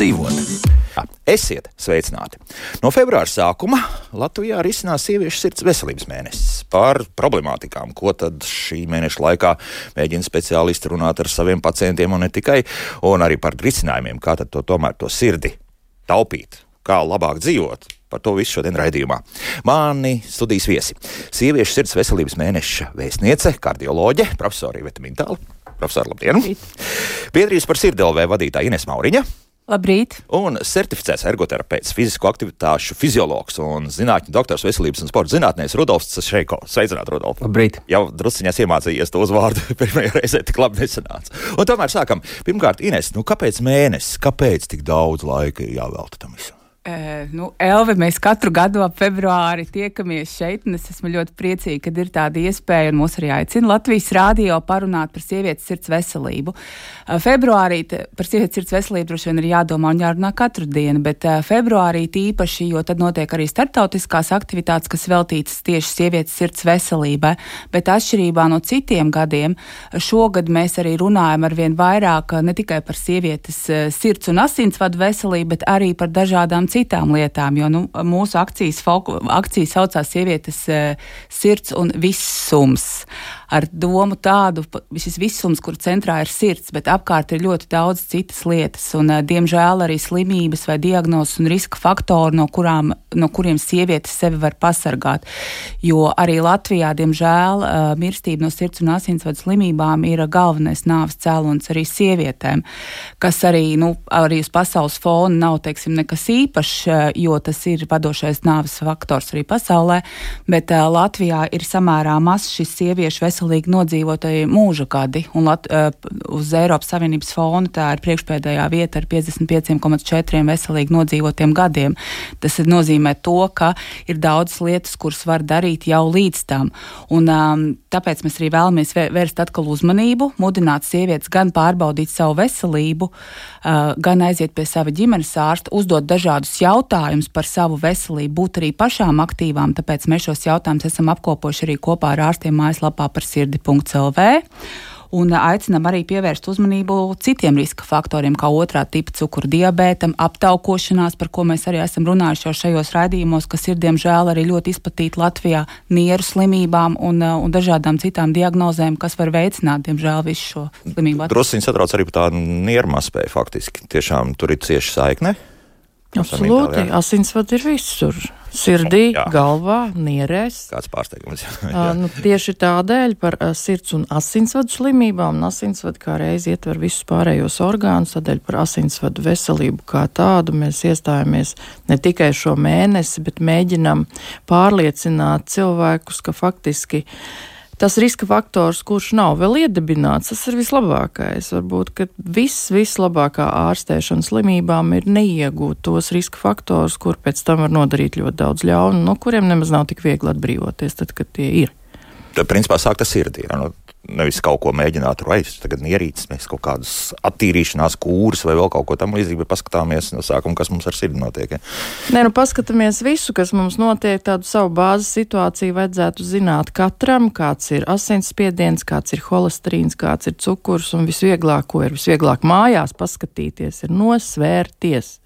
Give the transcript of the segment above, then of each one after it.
dzīvot. Esiet sveicināti! No februāra sākuma Latvijā risinās sieviešu sirds veselības mēnesis. Par problemātikām, ko tad šī mēneša laikā mēģina speciālisti runāt ar saviem pacientiem un ne tikai, un arī par risinājumiem, kā tad to tomēr to sirdi taupīt, kā labāk dzīvot. Par to visu šodien raidījumā. Mani studijas viesi - sieviešu sirds veselības mēneša vēstniece, kardioloģe, profesora Iveta Mintāla. Profesor, labdien! Biedrības par sirdelvē vadītāja Ines Mauriņa. Labrīt! Un certificēts ergoterapeits, fizisko aktivitāšu fiziologs un zinātņu doktors veselības un sporta zinātnēs Rudolfs Šeiko. Sveicināt, Rudolf! Labrīt! Jau drusciņās iemācījies to uzvārdu, pirmajā reizē tik labi nesanāca. Un tomēr sākam. Pirmkārt, Ines, nu kāpēc mēnesis, kāpēc tik daudz laika jāvelta tam visam? Nu, Elvi, mēs katru gadu ap februāri tiekamies šeit, un es esmu ļoti priecīga, ka ir tāda iespēja, un mūs arī aicina Latvijas rādio parunāt par sievietes sirds veselību. Februārī par sievietes sirds veselību droši vien ir jādomā un jārunā katru dienu, bet februārī tīpaši, jo tad notiek arī startautiskās aktivitātes, kas veltītas tieši sievietes sirds veselībai, bet atšķirībā no citiem gadiem, šogad mēs arī runājam ar vien vairāk ne tikai par sievietes sirds un asinsvadu veselību, bet arī par dažādām citām lietām, jo nu, mūsu akcijas, foku, akcijas saucās Sievietes uh, sirds un visums ar domu tādu, šis visums, kur centrā ir sirds, bet apkārt ir ļoti daudz citas lietas, un, diemžēl, arī slimības vai diagnozes un riska faktori, no, kurām, no kuriem sievietes sevi var pasargāt. Jo arī Latvijā, diemžēl, mirstība no sirds un asinsvadu slimībām ir galvenais nāves cēlonis arī sievietēm, kas arī, nu, arī uz pasaules fona nav, teiksim, nekas īpašs, jo tas ir vadošais nāves faktors arī pasaulē, bet Latvijā ir samērā mazs šis sieviešu veselības veselīgi nodzīvotai mūža gadi, un Lat, uh, uz Eiropas Savienības fona tā ir priekšpēdējā vieta ar 55,4 veselīgi nodzīvotiem gadiem. Tas nozīmē to, ka ir daudz lietas, kuras var darīt jau līdz tam. Un, um, tāpēc mēs arī vēlamies vērst atkal uzmanību, mudināt sievietes gan pārbaudīt savu veselību, uh, gan aiziet pie sava ģimenes ārsta, uzdot dažādus jautājumus par savu veselību, būt arī pašām aktīvām. Tāpēc mēs šos jautājumus esam apkopojuši arī kopā ar ārstiem mājaslapā par sirdi.lv un aicinam arī pievērst uzmanību citiem riska faktoriem, kā otrā tipa cukuru diabētam, aptaukošanās, par ko mēs arī esam runājuši jau šajos raidījumos, kas ir diemžēl arī ļoti izplatīti Latvijā, nieru slimībām un, un dažādām citām diagnozēm, kas var veicināt, diemžēl, visu šo slimību. Drusciņi satrauc arī par tādu nieru maspēju faktiski. Tiešām tur ir cieši saikne. Absolūti. Asinsvadi ir visur. Sirdī, jā. galvā, nierēs. Kāds pārsteigums. uh, nu, tieši tādēļ par uh, sirds un asinsvadu slimībām, un asinsvadu kā reizi ietver visus pārējos orgānus, tādēļ par asinsvadu veselību kā tādu mēs iestājamies ne tikai šo mēnesi, bet mēģinam pārliecināt cilvēkus, ka faktiski uh, tas riska faktors, kurš nav vēl iedibināts, tas ir vislabākais. Varbūt, ka viss, vislabākā ārstēšana slimībām ir neiegūt tos riska faktors, kur pēc tam var nodarīt ļoti daudz ļaunu, no kuriem nemaz nav tik viegli atbrīvoties, tad, kad tie ir. Tad, principā, sāk tas sirdī. Nu, nevis kaut ko mēģināt raist, tagad ierīces, mēs kaut kādas attīrīšanās kūras vai vēl kaut ko tam līdzīgu, bet paskatāmies no sākuma, kas mums ar sirdi notiek. Ja? Nē, nu paskatāmies visu, kas mums notiek, tādu savu bāzes situāciju vajadzētu zināt katram, kāds ir asinsspiediens, kāds ir holesterīns, kāds ir cukurs, un visvieglāk, ko ir visvieglāk mājās paskatīties, ir nosvērties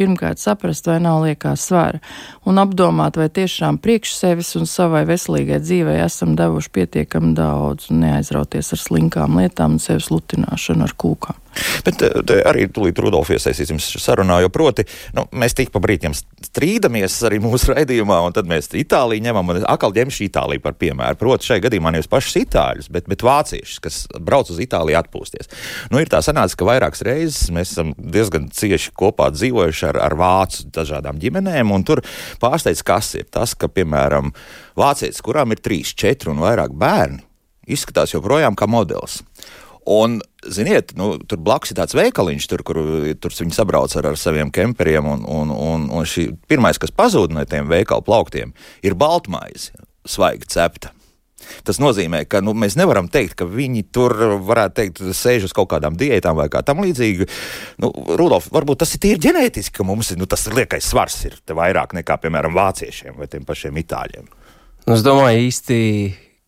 pirmkārt saprast, vai nav liekās svara, un apdomāt, vai tiešām priekš sevis un savai veselīgai dzīvei esam devuši pietiekami daudz, un neaizrauties ar slinkām lietām un sevis lutināšanu ar kūkām. Bet eh, arī tūlīt Rudolf iesaistīsim sarunā, jo proti, nu, mēs tik pa brītiem strīdamies arī mūsu raidījumā, un tad mēs Itāliju ņemam, un atkal ņemšu Itāliju par piemēru. Proti, šai gadījumā nevis pašus itāļus, bet, bet vāciešus, kas brauc uz Itāliju atpūsties. Nu, ir tā sanāca, ka vairākas reizes mēs esam diezgan cieši kopā dzīvojuši ar, ar vācu dažādām ģimenēm, un tur pārsteidz, kas ir tas, ka, piemēram, vācietis, kurām ir trīs, četri un vairāk bērni, izskatās joprojām kā modelis. Un, ziniet, nu, tur blakus ir tāds veikaliņš, tur, kur tur viņi sabrauc ar, ar saviem kemperiem. Un, un, un, un šī pirmais, kas pazūd no tiem veikalu plauktiem, ir baltmaize, svaigi cepta. Tas nozīmē, ka nu, mēs nevaram teikt, ka viņi tur varētu teikt, sēž uz kaut kādām diētām vai kā tam līdzīgi. Nu, Rudolf, varbūt tas ir tīri ģenētiski, ka mums nu, tas liekais svars ir vairāk nekā, piemēram, vāciešiem vai tiem pašiem itāļiem. Nu, es domāju, īsti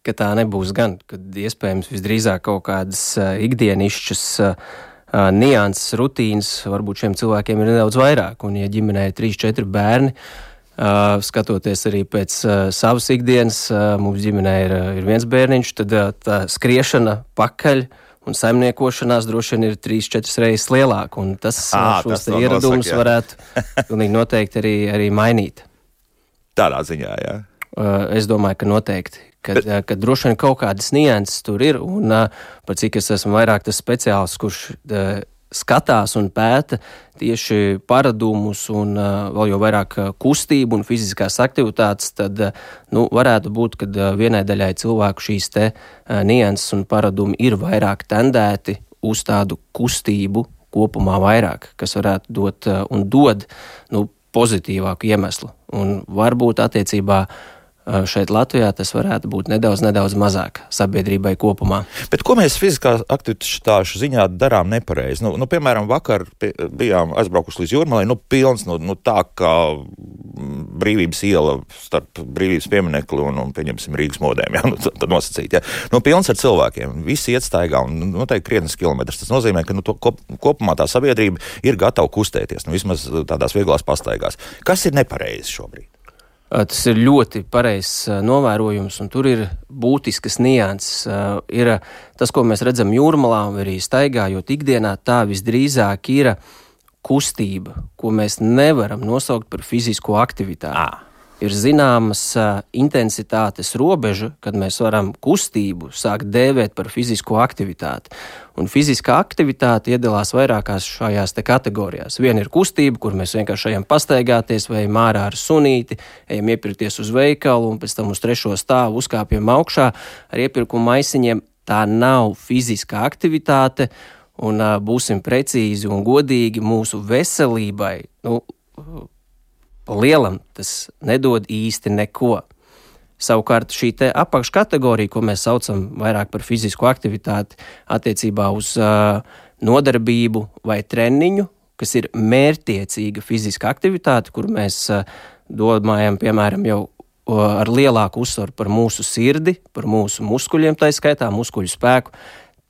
ka tā nebūs gan, kad iespējams visdrīzāk kaut kādas ikdienišķas nianses, rutīnas varbūt šiem cilvēkiem ir nedaudz vairāk. Un, ja ģimenē ir 3-4 bērni, skatoties arī pēc savas ikdienas, mums ģimenē ir, ir viens bērniņš, tad tā skriešana pakaļ. Un saimniekošanās droši vien ir 3-4 reizes lielāka. Tas, À, šos tas to ieradumus nosaka, jā. varētu pilnīgi noteikti arī, arī mainīt. Tādā ziņā, jā. Es domāju, ka noteikti. Kad, Bet- kad droši vien kaut kādas nianses tur ir, un par cik es esmu vairāk tas speciālists, kurš skatās un pēta tieši paradumus un vēl jau vairāk kustību un fiziskās aktivitātes, tad nu, varētu būt, ka vienai daļai cilvēku šīs te nianses un paradumi ir vairāk tendēti uz tādu kustību kopumā vairāk, kas varētu dot un dod nu, pozitīvāku iemeslu. Un varbūt attiecībā šeit Latvijā tas varētu būt nedaudz, nedaudz mazāk sabiedrībai kopumā. Bet ko mēs fiziskā aktivitāšu ziņā darām nepareizi? Nu, nu, piemēram, vakar bijām aizbraukuši līdz jūrmalai, nu, pilns, nu, nu tā kā brīvības iela starp brīvības pieminekli un, un pieņemsim, Rīgas modēm, jā, nu, tad nosacīt, jā. Nu, pilns ar cilvēkiem, visi iet staigā un, nu, noteikti krietnes kilometrus. Tas nozīmē, ka, nu, to, kop, kopumā tā sabiedrība ir gatava kustēties, nu, vismaz tādās vieglās pastaigās. Kas ir nepareizi šobrīd? Tas ir ļoti pareizs novērojums, un tur ir būtiskas nianses. Ir tas, ko mēs redzam jūrmalā, un arī staigājot ikdienā, tā visdrīzāk ir kustība, ko mēs nevaram nosaukt par fizisko aktivitāti. À. Ir zināmas intensitātes robeža, kad mēs varam kustību sākt dēvēt par fizisko aktivitāti. Un fiziskā aktivitāte iedalās vairākās šajās te kategorijās. Viena ir kustība, kur mēs vienkārši ejam pastaigāties, vai ejam ārā ar sunīti, ejam iepirkties uz veikalu, un pēc tam uz trešo stāvu uzkāpjam augšā ar iepirkuma maisiņiem. Tā nav fiziskā aktivitāte, un būsim precīzi un godīgi mūsu veselībai. Nu, lielam tas nedod īsti neko. Savukārt šī apakškategorija, ko mēs saucam vairāk par fizisko aktivitāti, attiecībā uz uh, nodarbību vai treniņu, kas ir mērķtiecīga fiziska aktivitāte, kur mēs uh, domājam, piemēram, jau ar lielāku uzsvaru par mūsu sirdi, par mūsu muskuļiem, tā skaitā muskuļu spēku.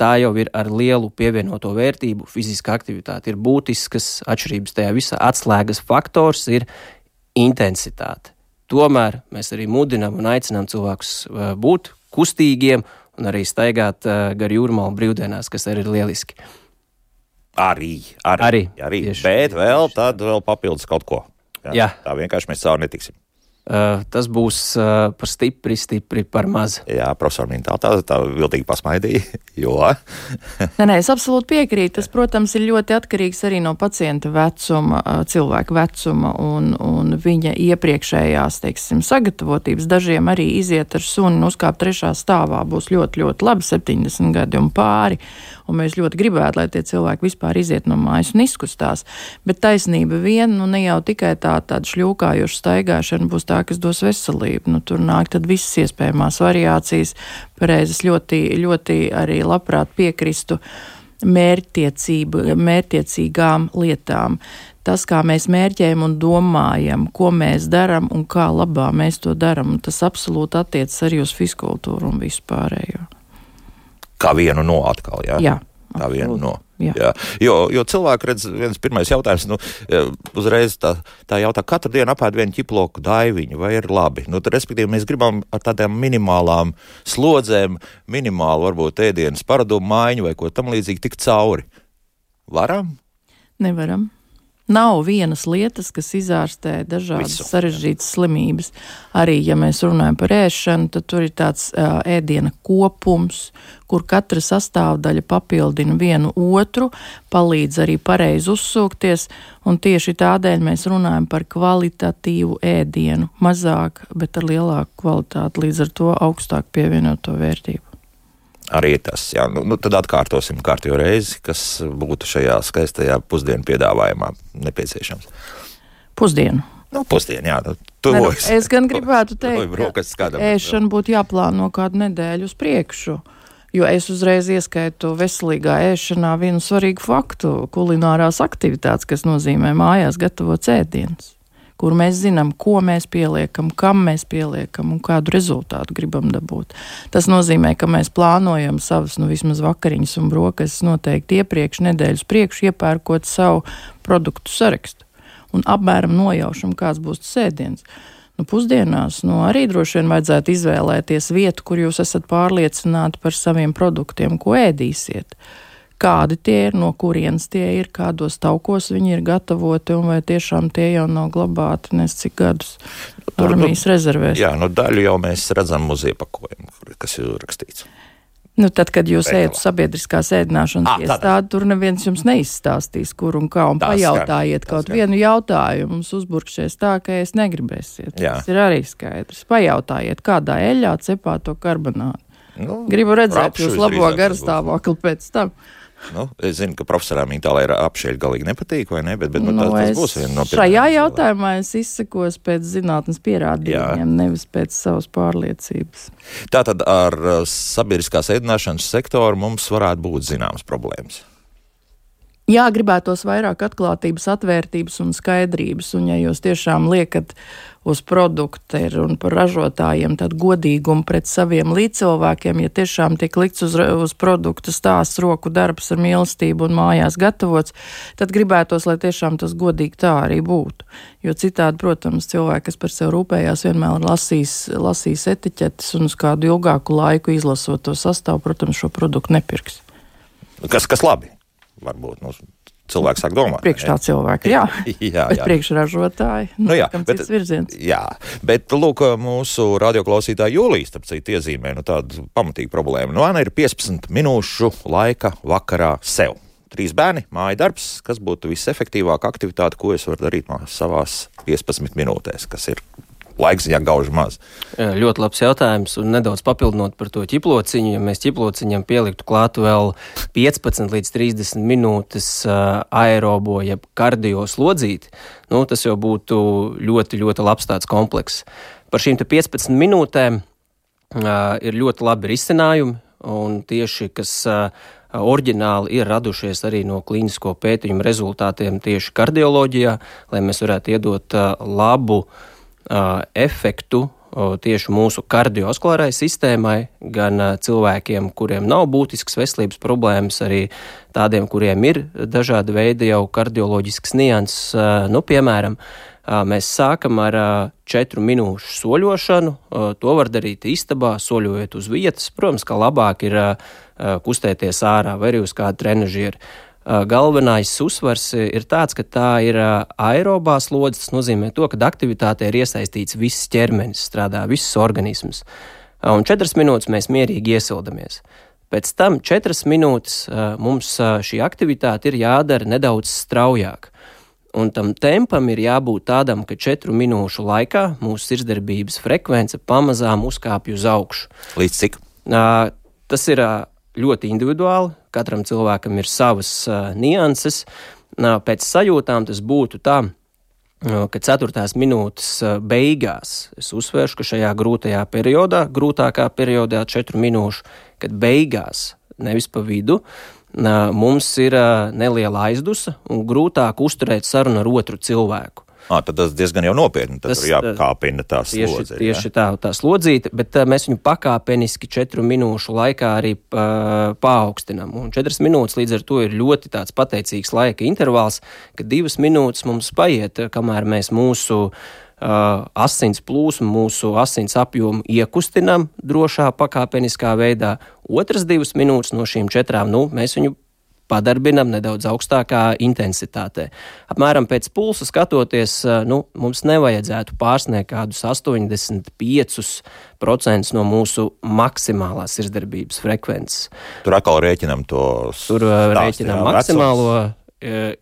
Tā jau ir ar lielu pievienoto vērtību. Fiziska aktivitāte ir būtiskas atšķirības tajā visā. Atslēgas faktors ir intensitāte. Tomēr mēs arī mudinām un aicinām cilvēkus uh, būt kustīgiem un arī staigāt uh, gar jūrmālu brīvdienās, kas arī ir lieliski. Arī, arī, Arī, arī. tieši, bet vēl, tad vēl papildus kaut ko. Jā. Tā vienkārši mēs cauri netiksim. Uh, tas būs uh, par stipri, stipri par maz. Jā, profesor Mintāl, tā, tā viltīgi pasmaidīja, jo Nē, nē, es absolūti piekrītu. Tas, protams, ir ļoti atkarīgs arī no pacienta vecuma, ā, cilvēka vecuma un, un viņa iepriekšējās, teiksim, sagatavotības. Dažiem arī iziet ar suni un uzkāpt trešā stāvā būs ļoti, ļoti labi, 70 gadi un pāri. Un mēs ļoti gribētu, lai tie cilvēki vispār iziet no mājas un izkustās. Bet taisnība vien, nu ne jau tikai tā tāda šļūkājoša staigāšana būs tā, kas dos veselību. Nu, tur nāk tad visas iespējamās variācijas. Pareizes ļoti, ļoti arī labprāt piekristu mērķtiecīgām lietām. Tas, kā mēs mērķējam un domājam, ko mēs darām un kā labā mēs to darām, tas absolūti attiecas arī uz fiskultūru un vispārējo. Kā vienu no atkal. Jā, Jā, kā vienu absolūti. no. Jā. Jā. Jo, jo cilvēki redz, viens pirmais jautājums, nu, eh, uzreiz tā, tā jautā, katru dienu apēd vienu ķiploku daiviņu, vai ir labi? Nu, tad, respektīvi, mēs gribam ar tādām minimālām slodzēm, minimālu varbūt ēdienas paradumu maiņu vai ko tam līdzīgi tikt cauri. Varam? Nevaram. Nav vienas lietas, kas izārstē dažādas Visu. sarežģītas slimības. Arī, ja mēs runājam par ēšanu, tad tur ir tāds uh, ēdiena kopums, kur katra sastāvdaļa papildina vienu otru, palīdz arī pareizi uzsūkties, un tieši tādēļ mēs runājam par kvalitatīvu ēdienu. Mazāk, bet ar lielāku kvalitāti, līdz ar to augstāk pievienoto vērtību. Arī tas, jā, nu, nu, tad atkārtosim kārtīgi reizi, kas būtu šajā skaistajā pusdienu piedāvājumā nepieciešams. Pusdienu. Nu, pusdienu, jā, nu, nu, tuvojas. es gan gribētu teikt, ka ēšana būtu jāplāno kādu nedēļu uz priekšu. Jo es uzreiz ieskaitu veselīgā ēšanā vienu svarīgu faktu - kulinārās aktivitātes, kas nozīmē mājās gatavot ēdienus. Kur mēs zinām, ko mēs pieliekam, kam mēs pieliekam un kādu rezultātu gribam dabūt. Tas nozīmē, ka mēs plānojam savus, nu, vismaz vakariņas un brokastis noteikti iepriekš, nedēļas priekš, iepērkot savu produktu sarakstu un apmēram nojaušam, kāds būs tas ēdiens. Nu, pusdienās nu, arī droši vien vajadzētu izvēlēties vietu, kur jūs esat pārliecināti par saviem produktiem, ko ēdīsiet. Kādi tie ir, no kurienes tie ir, kādos taukos viņi ir gatavoti, un vai tiešām tie jau nav glabāti nes cik gadus Tur, armijas nu, rezervēs. Jā, nu daļu jau mēs redzam uz iepakojuma, kas ir rakstīts. Nu, tad, kad jūs ejat uz sabiedriskās ēdināšanas Ah, iestādi, tur neviens jums neizstāstīs, kur un kā. Un Tas pajautājiet gan, kaut gan. vienu jautājumu, mums uzburkšies tā, ka es negribēsiet. Jā. Tas ir arī skaidrs. Pajautājiet, kādā eļļā cepā to karbonātu. Nu, Gribu redzēt rapšu jūs labo garstāvokli pēc tam. Nu, es zinu, ka profesoram Itālijā apšēļ galīgi nepatīk, vai ne? Bet, bet nu, Nu, tas, tas būs viena no Šajā pirmajām jautājumā es izsakos pēc zinātnes pierādījumiem, nevis pēc savas pārliecības. Tātad ar uh, sabiedriskās ēdināšanas sektoru mums varētu būt zināmas problēmas. Jā, gribētos vairāk atklātības, atvērtības un skaidrības. Un, ja jūs tiešām liekat uz produktu ir un par ražotājiem, tad godīgumu pret saviem līdzcilvēkiem, ja tiešām tiek likts uz, uz produktu stāsts, roku darbs ar mīlestību un mājās gatavots, tad gribētos, lai tiešām tas godīgi tā arī būtu. Jo citādi, protams, cilvēki, kas par sevi rūpējās, vienmēr ir lasījis, lasījis etiķetes un uz kādu ilgāku laiku izlasot to sastāvu, protams, šo produktu nepirks. Kas, kas labi? Varbūt nu, cilvēks sāk domāt. Priekš tā cilvēka, jā. Jā, jā. priekšražotāji, Nu jā, kam bet-. Jā, bet lūk, mūsu radioklausītāja Jūlijas, starp citu, iezīmē nu, tādu pamatīgu problēmu. Nu, Ana ir 15 minūšu laika vakarā sev. Trīs bērni, māja darbs, kas būtu visefektīvākā aktivitāte, ko es varu darīt savās 15 minūtēs, kas ir laiks, ja gauži maz. Ļoti labs jautājums, un nedaudz papildinot par to ķiplociņu. Ja mēs ķiplociņam pieliktu klāt vēl 15 līdz 30 minūtes aerobo, jeb kardio slodzīti, nu, tas jau būtu ļoti, ļoti labs tāds komplekss. Par šīm te 15 minūtēm uh, ir ļoti labi risinājumi, un tieši kas uh, oriģināli ir radušies arī no klīnisko pētījumu rezultātiem tieši kardioloģijā, lai mēs varētu iedot uh, labu uh, efektu tieši mūsu kardiovaskulārai sistēmai, gan cilvēkiem, kuriem nav būtisks veselības problēmas, arī tādiem, kuriem ir dažādi veidi jau kardioloģisks nianses. Nu, piemēram, mēs sākam ar četru minūšu soļošanu. To var darīt istabā, soļojot uz vietas. Protams, ka labāk ir kustēties ārā vai arī uz kādu trenižieru. Galvenais uzsvars ir tāds, ka tā ir aerobā slodze. Tas nozīmē, to, ka aktivitātē ir iesaistīts viss ķermenis, strādā viss organisms. Un četras minūtes mēs mierīgi iesildamies. Pēc tam četras minūtes mums šī aktivitāte ir jādara nedaudz straujāk. Un tam tempam ir jābūt tādam, ka četru minūšu laikā mūsu sirdsdarbības frekvence pamazām uzkāpj uz augšu. Līdz cik? Tas ir ļoti individuāli. Katram cilvēkam ir savas ā, nianses. Ā, Pēc sajūtām tas būtu tā, ā, ka ceturtās minūtes ā, beigās es uzsvēršu, ka šajā grūtajā periodā, grūtākā periodā, četru minūšu, kad beigās, nevis pa vidu, ā, mums ir ā, neliela aizdusa un grūtāk uzturēt sarunu ar otru cilvēku. À, tad tas diezgan jau nopietni. Tad Tas, tur jākāpina tā Tieši, slodze. tieši tā, tā slodzīta, bet uh, mēs viņu pakāpeniski četru minūšu laikā arī uh, paaugstinām. Un četras minūtes līdz ar to ir ļoti tāds pateicīgs laika intervāls, ka divas minūtes mums paiet, uh, kamēr mēs mūsu uh, asins plūsmu, mūsu asins apjomu iekustinām drošā pakāpeniskā veidā. Otras divas minūtes no šīm četrām, nu, mēs viņu padarbinam nedaudz augstākā intensitātē. Apmēram pēc pulsa skatoties, nu, mums nevajadzētu pārsniegt kādus 85% no mūsu maksimālās sirdsdarbības frekvences. Tur atkal rēķinam to. Tur stāstu, rēķinām jā, maksimālo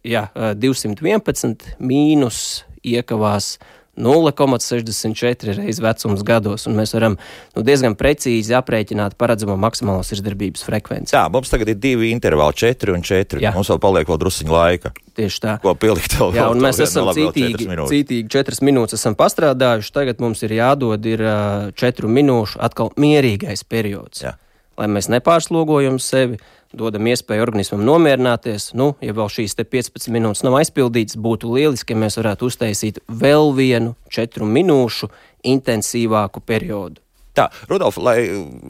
jā, uh, 211 mīnus iekavās 0,64 reizes vecums gados, un mēs varam nu, diezgan precīzi aprēķināt paredzamo maksimālo sirdsdarbības frekvenci. Jā, mums tagad ir divi intervāli, četri un četri. Jā. Mums vēl paliek vēl drusciņa laika, Tieši tā. ko pielikt vēl. Jā, vēl un to mēs esam vēl cītīgi, cītīgi četras minūtes esam pastrādājuši. Tagad mums ir jādod ir ā, četru minūšu atkal mierīgais periods. Jā. Lai mēs nepārslogojam sevi, dodam iespēju organismam nomierināties. Nu, ja vēl šīs 15 minūtes nav aizpildītas, būtu lieliski, ja mēs varētu uztaisīt vēl vienu 4 minūšu intensīvāku periodu. Tā, Rudolf, lai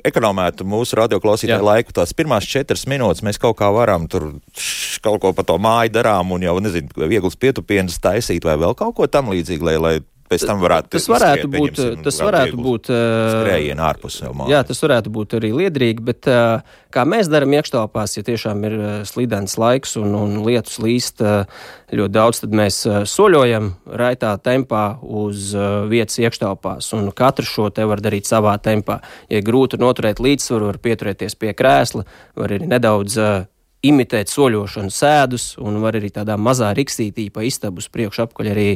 ekonomētu mūsu radioklausītāju laiku, tās pirmās četras minūtes mēs kaut kā varam tur kaut ko pa to māju darām un jau, nezinu, viegls pietupienas taisīt vai vēl kaut ko tam līdzīgu, lai, lai pēc tam varētu tas varētu skriet, būt. Tas varētu būt skrējienu ārpus sev. Jā, tas varētu būt arī liederīgi, bet kā mēs darām iekštelpās, ja tiešām ir slidens laiks un, un lietus līst ļoti daudz, tad mēs soļojam raitā tempā uz vietas iekštelpās, un katru šo te var darīt savā tempā. Ja grūti noturēt līdzsvaru, var pieturēties pie krēsla, var arī nedaudz imitēt soļošanu sēdus, un var arī tādā mazā riksītī pa istabu priekšu apkaļ arī,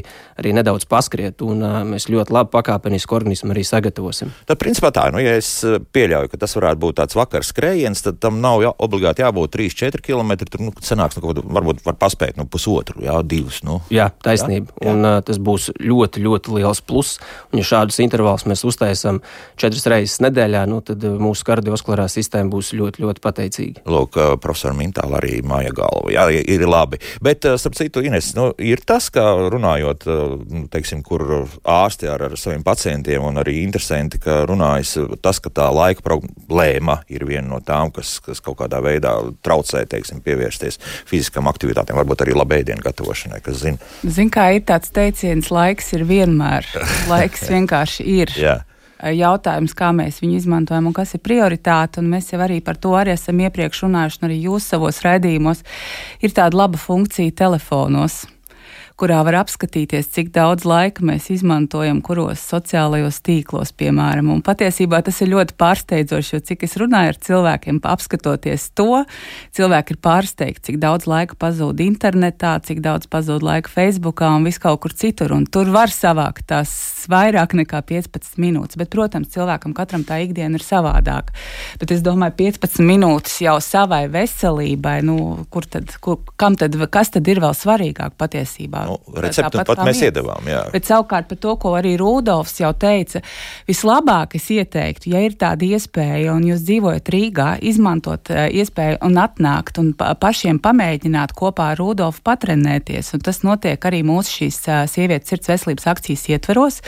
arī nedaudz paskriet, un uh, mēs ļoti labi pakāpenisku organismu arī sagatavosim. Tad, principā tā, nu, ja es pieļauju, ka tas varētu būt tāds vakars skrējiens, tad tam nav jā, obligāti jābūt 3-4 km, tur, nu, sanāks, nu, varbūt var paspēt, nu, pusotru, jā, divus, nu. Jā, taisnība, jā, jā. un uh, tas būs ļoti, ļoti liels pluss, un ja šādus intervālus mēs uztaisam četras reizes nedēļā, nu, tad mūsu kardiovaskulārā sistēma būs ļoti, ļoti pateicīga. Lūk, profesor Min mentāli arī māja galva. Jā, ir labi. Bet, eh, starp citu, Ines, nu, ir tas, ka runājot, eh, nu, teiksim, kur ārsti ar, ar saviem pacientiem un arī interesanti, ka runājas tas, ka tā laika problēma ir viena no tām, kas, kas kaut kādā veidā traucē, teiksim, pievērsties fiziskām aktivitātēm, varbūt arī labēdienu gatavošanai, kas zina. Zin, kā ir tāds teiciens, laiks ir vienmēr. Laiks vienkārši ir. Jautājums, kā mēs viņu izmantojam un kas ir prioritāte. Mēs jau arī par to arī esam iepriekš runājuši, un arī jūs savos raidījumos ir tāda laba funkcija telefonos kurā var apskatīties, cik daudz laika mēs izmantojam, kuros sociālajos tīklos, piemēram. Un patiesībā tas ir ļoti pārsteidzoši, jo cik es runāju ar cilvēkiem, apskatoties to, cilvēki ir pārsteigti, cik daudz laika pazūd internetā, cik daudz pazūd laika Facebookā un vis kaut kur citur. Un tur var savākt tās vairāk nekā 15 minūtes. Bet, protams, cilvēkam katram tā ikdiena ir savādāka. Bet es domāju, 15 minūtes jau savai veselībai, nu, kur tad, kur, kam tad, kas tad ir vēl svarīgāk patiesībā? Nu, recepti pat mēs miets. iedavām. Jā. Bet savukārt par to, ko arī Rudolfs jau teica, vislabāk es ieteiktu, ja ir tāda iespēja un jūs dzīvojat Rīgā, izmantot uh, iespēju un atnākt un pa, pašiem pamēģināt kopā ar Rudolfu patrenēties. Un tas notiek arī mūsu šīs uh, sievietes sirds veselības akcijas ietveros.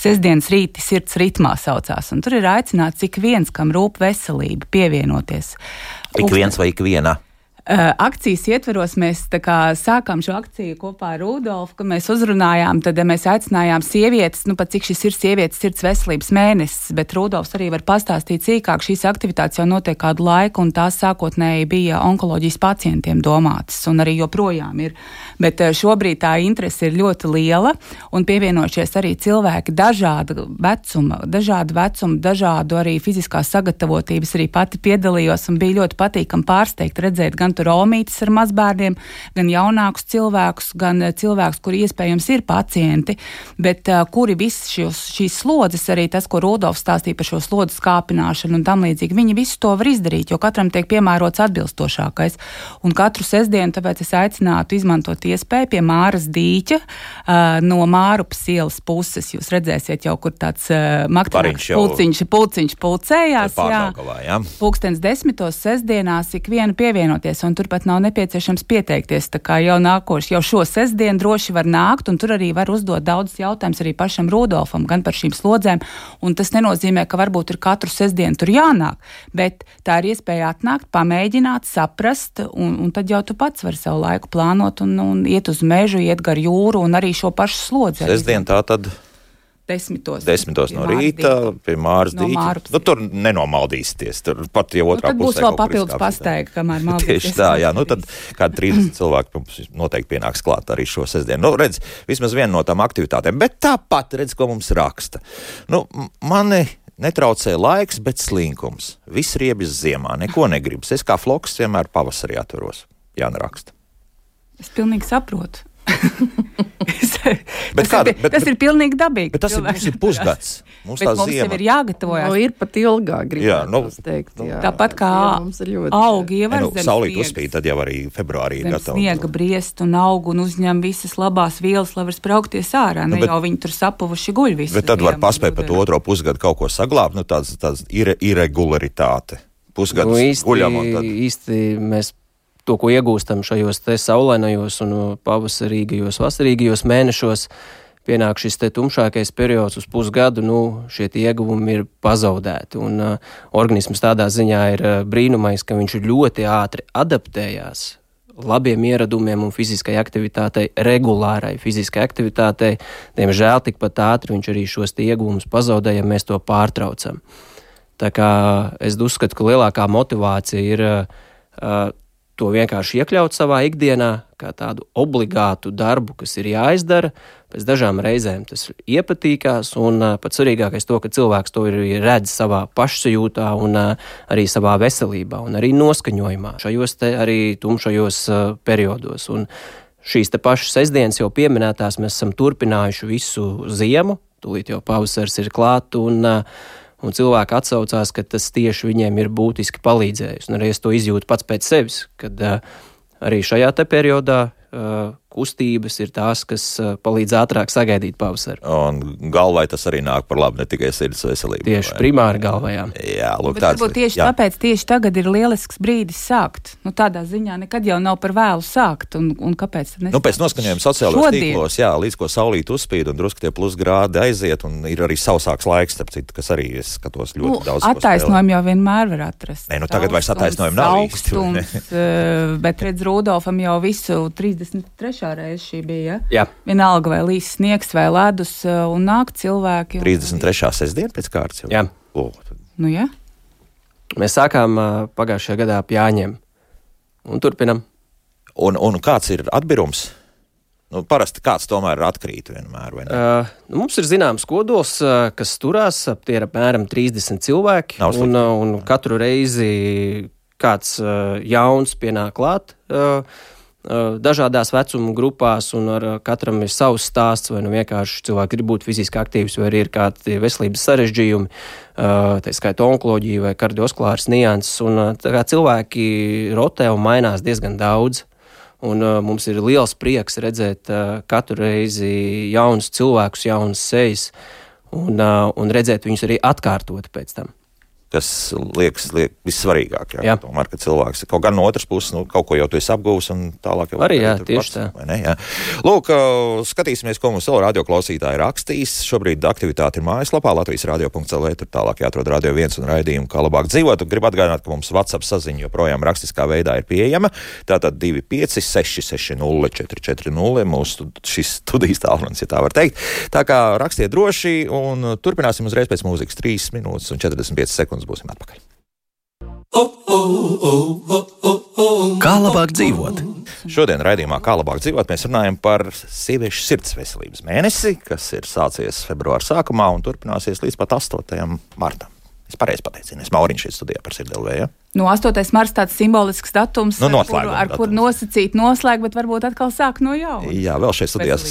Sesdienas rīti sirds ritmā saucās. Un tur ir aicināts ik viens, kam rūp veselība, pievienoties. Ik viens vai ik viena? Uh, akcijas ietveros mēs kā, sākām šo akciju kopā ar Rudolfu, kad mēs uzrunājām, tad mēs aicinājām sievietes, nu pat cik šis ir sievietes sirds veselības mēnesis, bet Rudolfs arī var pastāstīt sīkāk, šīs aktivitātes jau notiek kādu laiku, un tās sākotnēji bija onkoloģijas pacientiem domātas, un arī joprojām ir. Bet uh, šobrīd tā interese ir ļoti liela, un pievienojušies arī cilvēki dažāda vecuma, dažādu vecumu, dažādu arī fiziskās sagatavotības, arī pati piedalījos, un bija ļoti patīkami pārsteigt redzēt gan gan tur omītes ar mazbērniem, gan jaunākus cilvēkus, gan eh, cilvēkus, kuri iespējams ir pacienti, bet uh, kuri visas šīs slodzes, arī tas, ko Rudolfs stāstīja par šo slodzes kāpināšanu un tam līdzīgi, viņi visu to var izdarīt, jo katram tiek piemērots atbilstošākais. Un katru sestdienu tāpēc es aicinātu izmantot iespēju pie Māras dīķa uh, no Mārupas ielas puses. Jūs redzēsiet jau, kur tāds maktīgs pulciņš, pulciņš pulcējās. Jā, jā. Pūkstens desmitos sestdienās ik vienu pievienoties un turpat nav nepieciešams pieteikties. Tā kā jau nākošais, jau šo sestdienu droši var nākt, un tur arī var uzdot daudzus jautājumus arī pašam Rudolfam, gan par šīm slodzēm. Un tas nenozīmē, ka varbūt ir katru sestdienu tur jānāk, bet tā ir iespēja atnākt, pamēģināt, saprast, un, un tad jau tu pats vari savu laiku plānot un, un iet uz mežu, iet gar jūru un arī šo pašu slodzi. Sestdien tā tad desmitos. Desmitos no rīta pie Māras no dīķa. Nu, tur nenomaldīsieties. Tur pat jau otrā nu, pusē. Būs vēl papildus pastaiga, kamēr maldīsies. Tieši tā, jā. Nu, tad kādi 30 cilvēki mums noteikti pienāks klāt arī šo sestdienu. Nu, redz, vismaz viena no tām aktivitātēm. Bet tāpat redz, ko mums raksta. Nu, mani netraucē laiks, bet slinkums. Viss riebjas ziemā, neko negribas. Es kā floks vienmēr pavasarī atveros. Jā, neraksta. Es pilnīgi saprotu. Tas, kāda, ir, bet, tas ir pilnīgi dabīgi. Bet tas ir, mums ir pusgads. Mums tā mums ziema ir jāgatavojas. No, ir pat ilgāk, jā, nu, teikt. Jā. Tāpat kā augi ievar nu, saulīt uzspīd, tad jau arī februārī ir gatava. Sniega briest un aug un uzņem visas labās vielas, lai var spraukties ārā. Nu, ne bet, jau viņi tur sapuvuši guļ visu. Bet tad var paspēt pat otro pusgadu kaut ko saglābt, nu tāds, tāds ir, irregularitāte pusgadus Nu, īsti, guļam. un Tad... īsti mēs to, ko iegūstam šajos saulainajos un pavasarīgajos, vasarīgajos mēnešos, pienāk šis tumšākais periods uz pusgadu, nu, šie ieguvumi ir pazaudēti. Un uh, organisms tādā ziņā ir uh, brīnumais, ka viņš ļoti ātri adaptējās labiem ieradumiem un fiziskai aktivitātei, regulārai fiziskai aktivitātei. Diemžēl tikpat ātri viņš arī šos ieguvumus pazaudē, ja mēs to pārtraucam. Tā kā es uzskatu, ka lielākā motivācija ir uh, to vienkārši iekļaut savā ikdienā, kā tādu obligātu darbu, kas ir jāizdara. Pēc dažām reizēm tas iepatīkās, un pats svarīgākais to, ka cilvēks to ir redz savā pašsajūtā un arī savā veselībā un arī noskaņojumā šajos te arī tumšajos periodos. Un šīs te pašas sestdienas jau pieminētās mēs esam turpinājuši visu ziemu, tūlīt jau pavasars ir klāt, un uh, Un cilvēki atsaucās, ka tas tieši viņiem ir būtiski palīdzējis. Un arī es to izjūtu pats pēc sevis, kad uh, arī šajā periodā uh, kustības ir tās, kas uh, palīdz ātrāk sagaidīt pavasari. Un galvā tas arī nāk par labu ne tikai sirds veselībai. Tieši primāri galvā. Jā, lūk, Bet tāds varbūt tieši jā. tāpēc tieši tagad ir lielisks brīdis sākt. Nu, tādā ziņā nekad jau nav par vēlu sākt. Un, un kāpēc? Nu, pēc noskaņojuma sociālajos tīklos, jā, līdz ko saulīt uzspīd un drusku tie plus grādi aiziet, un ir arī sausāks laiks, starp citu, kas arī es skatos ļoti Nu, daudz. attaisnojumu jau vienmēr var atrast. Nē, nu tagad vairs attaisnojumu nav īsti, vai? Augstums, eh, bet redz, Rudolfam jau visu 33. Reizi šī bija. Ja? jā. Vienalga, vai līs sniegs vai ledus, eh, un nāk cilvēki. Un... 33. sestdiena pēc kārtas jau. jā. O, Nu, ja? Mēs sākām uh, pagājušajā gadā pie Jāņiem un turpinam. un, un kāds ir atbirums? Nu, parasti kāds tomēr atkrīt vienmēr. vai ne? Uh, nu, mums ir zināms kodols, kas turās ap tie ir apmēram 30 cilvēki. Un, un katru reizi kāds uh, jauns pienāk klāt. Uh, Dažādās vecuma grupās, un ar uh, katram ir savs stāsts, vai nu vienkārši cilvēki grib būt fiziski aktīvs, vai arī ir kādi veselības sarežģījumi, uh, tā skaitā onkoloģija vai kardiosklāras nianses. Un, cilvēki rotē un mainās diezgan daudz. Un, uh, mums ir liels prieks redzēt uh, katru reizi jaunus cilvēkus, jaunas sejas, un, uh, un redzēt viņus arī atkārtot pēc tam. Kas liekas liek, vissvarīgāk. Jā, Jā. Tomēr, ka cilvēks ir kaut gan no otras puses, nu, kaut ko jau tu esi apguvis, un tālāk jau Arī, jā, tieši pats, tā. Ne, jā. Lūk, skatīsimies, ko mums vēl radioklausītāji rakstīs. Šobrīd aktivitāte ir mājaslapā Latvijas radio.cl. Tur tālāk jāatrod radio viens un raidījumu, kā labāk dzīvot. Un Gribu atgādināt, ka mums WhatsApp saziņa joprojām rakstiskā veidā ir pieejama. Tātad 256 60 440 mūsu šis studijas tālrunis, ja tā var teikt. Tā kā rakstiet droši un turpināsim uzreiz pēc mūzikas 3 minūtes un 45 sekundes būsim atpakaļ. Kā labāk dzīvot? Šodien raidījumā, kā labāk dzīvot, mēs runājam par sieviešu sirds veselības mēnesi, kas ir sācies februāra sākumā un turpināsies līdz pat 8. martam. Es pareizi pateicu, es Mauriņš šeit studijā par sirdsdēlvēju. Ja? Nu, 8. marts tāds simbolisks datums, Nu, ar, kur, noslēguma ar kur datums. nosacīt noslēgt, bet varbūt atkal sāk no jauna. Jā, vēl šeit studijās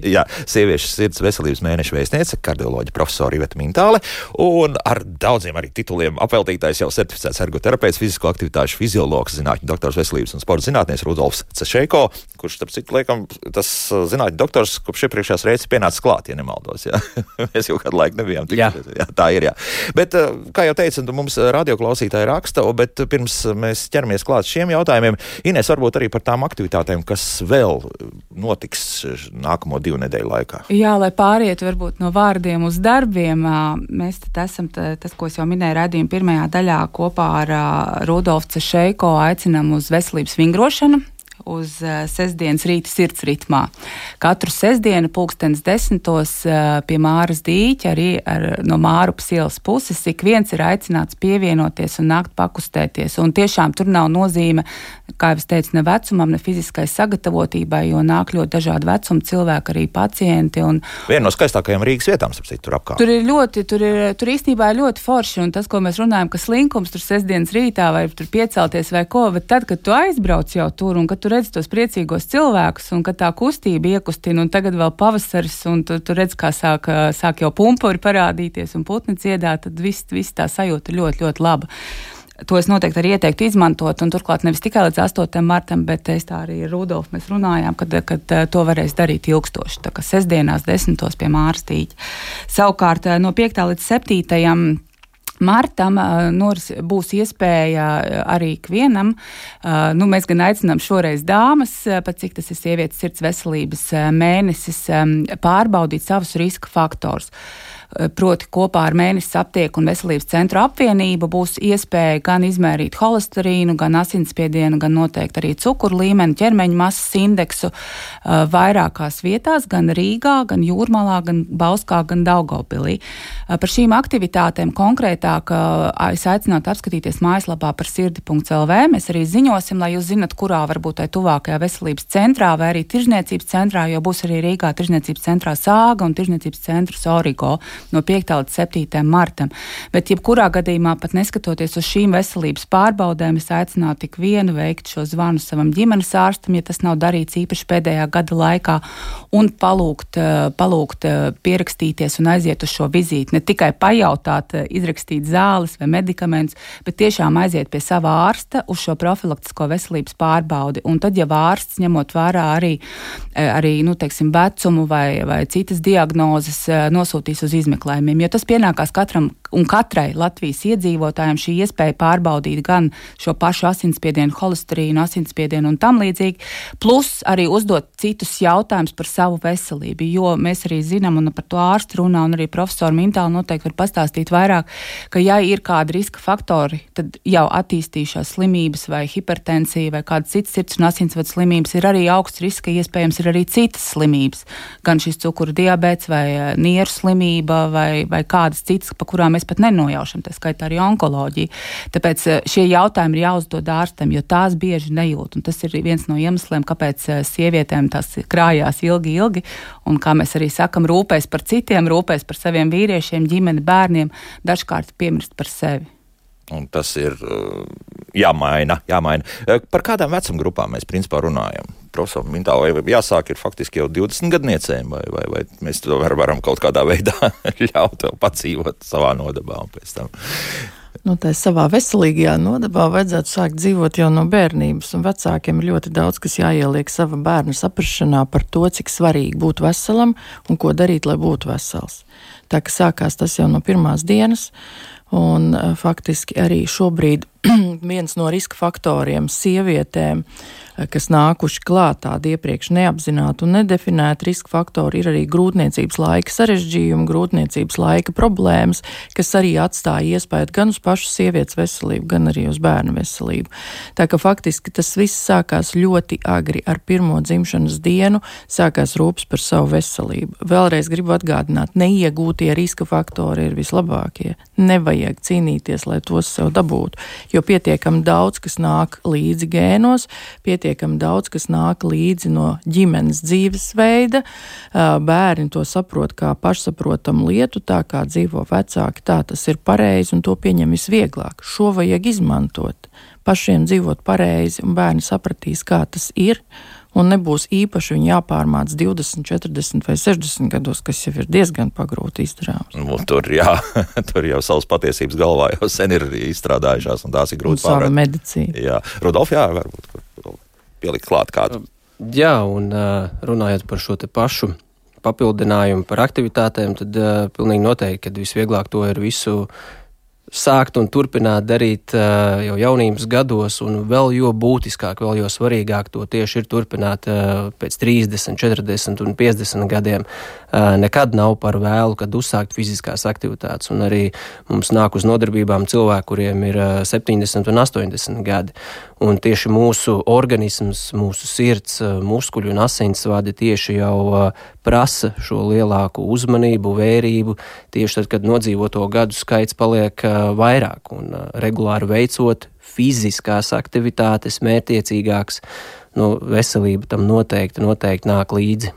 jā, sieviešu sirds veselības mēneša vēstniece, kardioloģija profesora Iveta Mintāle, un ar daudziem arī tituliem apveltītājs jau certificēts ergoterapeits, fizisko aktivitāšu fiziologs, zinātņu doktors veselības un sporta zinātnieks Rudolfs Cešēko, kurš, starp citu, laikam, tas uh, zinātņu doktors, kopš iepriekšējās reizes pienācis klāt, ja nemaldos. Jā. Mēs jau kādu laiku nebijām Jā. tikušies. Jā, tā ir. Jā. Bet, uh, kā jau teicu, mums uh, radioklausītāji raksta, o, bet uh, pirms uh, mēs ķeramies klāt šiem jautājumiem, Inês, varbūt arī par tām aktivitātēm, kas vēl uh, notiks nākamo divu nedēļu laikā. Jā, lai pārietu varbūt no vārdiem uz darbiem, mēs esam tas, ko es jau minēju redzījuma pirmajā daļā kopā ar Rudolfu Cešeiko aicinām uz veselības vingrošanu. Uz uh, sestdienas rīta sirds ritmā. Katru sestdienu, pulkstenis desmitos, uh, pie Māras dīķa, arī ar, no Māru ielas puses, ik viens ir aicināts pievienoties un nākt pakustēties. Un tiešām tur nav nozīme, kā jau es teicu, ne vecumam, ne fiziskai sagatavotībai, jo nāk ļoti dažādi vecumi cilvēki, arī pacienti. Un, Viena no skaistākajām Rīgas vietām, starp citu, tur apkārt. Tur ir ļoti, tur, ir, tur īstenībā ir ļoti forši, un tas, ko mēs runājam, ka slinkums tur sestdienas rītā vai tur piecelties vai ko, bet tad, kad tu aizbrauc jau tur un kad tu redz tos priecīgos cilvēkus un kad tā kustība iekustina, un tagad vēl pavasaris, un tu, tu redz, kā sāk, sāk jau pumpuri parādīties un putni dziedāt, tad viss, viss tā sajūta ir ļoti, ļoti laba. To es noteikti arī ieteiktu izmantot, un turklāt nevis tikai līdz 8. martam, bet es tā arī ar Rudolfu mēs runājām, kad, kad to varēs darīt ilgstoši. Tā kā sestdienās, desmitos pie Mārstīņa. Savukārt no 5. līdz 7. Martam noris, būs iespēja arī ikvienam, nu, mēs gan aicinām šoreiz dāmas, pat cik tas ir sievietes sirds veselības mēnesis, pārbaudīt savus riska faktorus. Eh, proti kopā ar mēnesis aptieku un veselības centru apvienību būs iespēja gan izmērīt holesterīnu, gan asinsspiedienu, gan noteikti arī cukuru līmeni, ķermeņa masas indeksu eh, vairākās vietās, gan Rīgā, gan Jūrmalā, gan Bauskā, gan Daugavpilī. Eh, par šīm aktivitātēm konkrētāk es aicinātu apskatīties mājaslapā par sirdi.lv. Mēs arī ziņosim, lai jūs zinat, kurā varbūt tai tuvākajā veselības centrā vai arī tirzniecības centrā, jo būs arī Rīgā tirzniecības centrā Sāga un tirzniecības centrs Origo no 5. līdz 7. martam. Bet, jebkurā gadījumā, pat neskatoties uz šīm veselības pārbaudēm, es aicinātu tik vienu veikt šo zvanu savam ģimenes ārstam, ja tas nav darīts īpaši pēdējā gada laikā, un palūgt, eh, palūgt eh, pierakstīties un aiziet uz šo vizīti. Ne tikai pajautāt, eh, izrakstīt zāles vai medikamentus, bet tiešām aiziet pie sava ārsta uz šo profilaktisko veselības pārbaudi. Un tad, ja ārsts ņemot vērā arī, arī nu, teiksim, vecumu vai, vai citas diagnozes, nosūtīs uz izmeklēšanu izmeklējumiem, jo tas pienākās katram un katrai Latvijas iedzīvotājiem šī iespēja pārbaudīt gan šo pašu asinsspiedienu, holesterīnu, asinsspiedienu un tam līdzīgi, plus arī uzdot citus jautājumus par savu veselību, jo mēs arī zinām, un par to ārstu runā, un arī profesori Mintāli noteikti var pastāstīt vairāk, ka ja ir kādi riska faktori, tad jau attīstījušās slimības vai hipertensija vai kādas citas sirds un asinsvadu slimības ir arī augsts riska, iespējams ir arī citas slimības, gan šis cukuru diabēts vai eh, nieru slimība vai, vai kādas citas, pa kurām mēs pat nenojaušam, tā skaitā arī onkoloģija. Tāpēc eh, šie jautājumi ir jāuzdod ārstam, jo tās bieži nejūt. Un tas ir viens no iemesliem, kāpēc eh, sievietēm tas krājās ilgi, ilgi. Un kā mēs arī sakam, rūpēs par citiem, rūpēs par saviem vīriešiem, ģimeni, bērniem, dažkārt piemirst par sevi. Un tas ir uh, jāmaina, jāmaina. Par kādām vecuma grupām mēs principā runājam? Profesoram Mintālai jāsāk ir faktiski jau 20 gadniecēm, vai, vai, vai mēs to var, varam kaut kādā veidā ļaut vēl padzīvot savā nodabā un pēc tam. Nu, tā savā veselīgajā nodabā vajadzētu sākt dzīvot jau no bērnības, un vecākiem ir ļoti daudz, kas jāieliek sava bērna saprašanā par to, cik svarīgi būt veselam un ko darīt, lai būtu vesels. Tā kā sākās tas jau no pirmās dienas, un eh, faktiski arī šobrīd viens no riska faktoriem sievietēm kas nākuši klāt tādi iepriekš neapzināti un nedefinēti riska faktori, ir arī grūtniecības laika sarežģījumi, grūtniecības laika problēmas, kas arī atstāja iespēju gan uz pašu sievietes veselību, gan arī uz bērnu veselību. Tā ka faktiski tas viss sākās ļoti agri ar pirmo dzimšanas dienu, sākās rūpes par savu veselību. Vēlreiz gribu atgādināt, neiegūtie riska faktori ir vislabākie. Nevajag cīnīties, lai tos sev dabūtu, jo pietiekami daudz, kas nāk līdzi gēnos, pietiekami daudz, kas nāk līdzi no ģimenes dzīvesveida. Bērni to saprot kā pašsaprotamu lietu, tā kā dzīvo vecāki, tā tas ir pareizi un to pieņem visvieglāk. Šo vajag izmantot. Pašiem dzīvot pareizi, un bērni sapratīs, kā tas ir un nebūs īpaši viņi jāpārmāc 20, 40 vai 60 gados, kas jau ir diezgan pagrūti izdarāms. Nu, tur, jā, tur jau savas patiesības galvā jau sen ir izstrādājušās, un tās ir grūti pārvarēt. Medicīna. Jā, Rudolf, jā, varbūt pielikt klāt kādu. Jā, un runājot par šo pašu papildinājumu par aktivitātēm, tad uh, pilnīgi noteikti, ka visvieglāk to ir visu sākt un turpināt darīt uh, jau jaunības gados, un vēl jo būtiskāk, vēl jo svarīgāk to tieši ir turpināt uh, pēc 30, 40 un 50 gadiem. Uh, nekad nav par vēlu, kad uzsākt fiziskās aktivitātes, un arī mums nāk uz nodarbībām cilvēki, kuriem ir 70 un 80 gadi. Un tieši mūsu organisms, mūsu sirds, muskuļi un asinsvadi tieši jau prasa šo lielāku uzmanību, vērību, tieši tad, kad nodzīvoto gadu skaits paliek vairāk un regulāri veicot fiziskās aktivitātes, mērķiecīgākas, nu, veselība tam noteikti, noteikti nāk līdzi.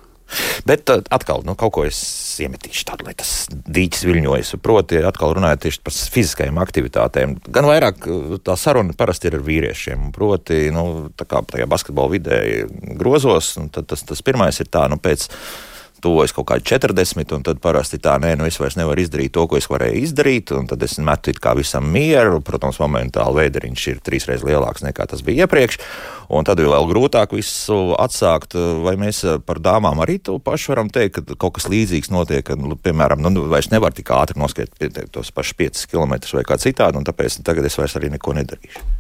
Bet uh, atkal, nu, kaut ko es iemetīšu tādu, lai tas dīķis viļņojas. Proti, atkal runājot tieši par fiziskajām aktivitātēm. Gan vairāk tā saruna parasti ir ar vīriešiem. Proti, nu, tā kā tajā basketbola vidē grozos, tad tas, tas pirmais ir tā, nu, pēc tuvojas kaut kādi 40, un tad parasti tā, nē, nu es vairs nevaru izdarīt to, ko es varēju izdarīt, un tad es metu it kā visam mieru. Protams, momentāli veideriņš ir trīsreiz lielāks nekā tas bija iepriekš, un tad ir vēl grūtāk visu atsākt. Vai mēs par dāmām arī to pašu varam teikt, ka kaut kas līdzīgs notiek, ka, nu, piemēram, nu, vairs nevar tik ātri noskriet tos pašus 5 km vai kā citādi, un tāpēc tagad es vairs arī neko nedarīšu.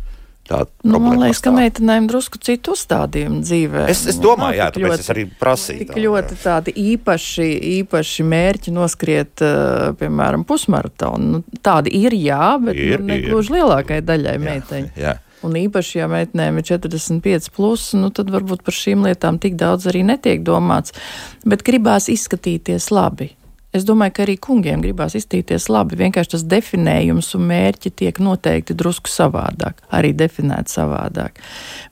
Nu, man liekas, ka meitenēm drusku citu uzstādījumu dzīvē. Es, es domāju, jā, tāpēc ļoti, es arī prasīju. Tik tā, ļoti jā. tādi īpaši, īpaši mērķi noskriet, uh, piemēram, pusmaratonu. Nu, tādi ir, jā, bet ir, nu, negluži lielākai daļai meiteņu. Un īpaši, ja meitenēm ir 45, plus, nu, tad varbūt par šīm lietām tik daudz arī netiek domāts. Bet gribās izskatīties labi. Es domāju, ka arī kungiem gribās iztīties labi. Vienkārši tas definējums un mērķi tiek noteikti drusku savādāk, arī definēti savādāk.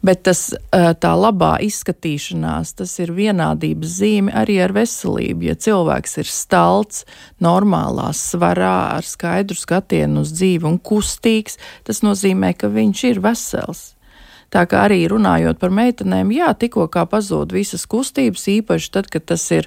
Bet tas, tā labā izskatīšanās, tas ir vienādības zīme arī ar veselību. Ja cilvēks ir stalts, normālā svarā, ar skaidru skatienu uz dzīvi un kustīgs, tas nozīmē, ka viņš ir vesels. Tā kā arī runājot par meitenēm, jā, tikko kā pazūd visas kustības, īpaši tad, kad tas ir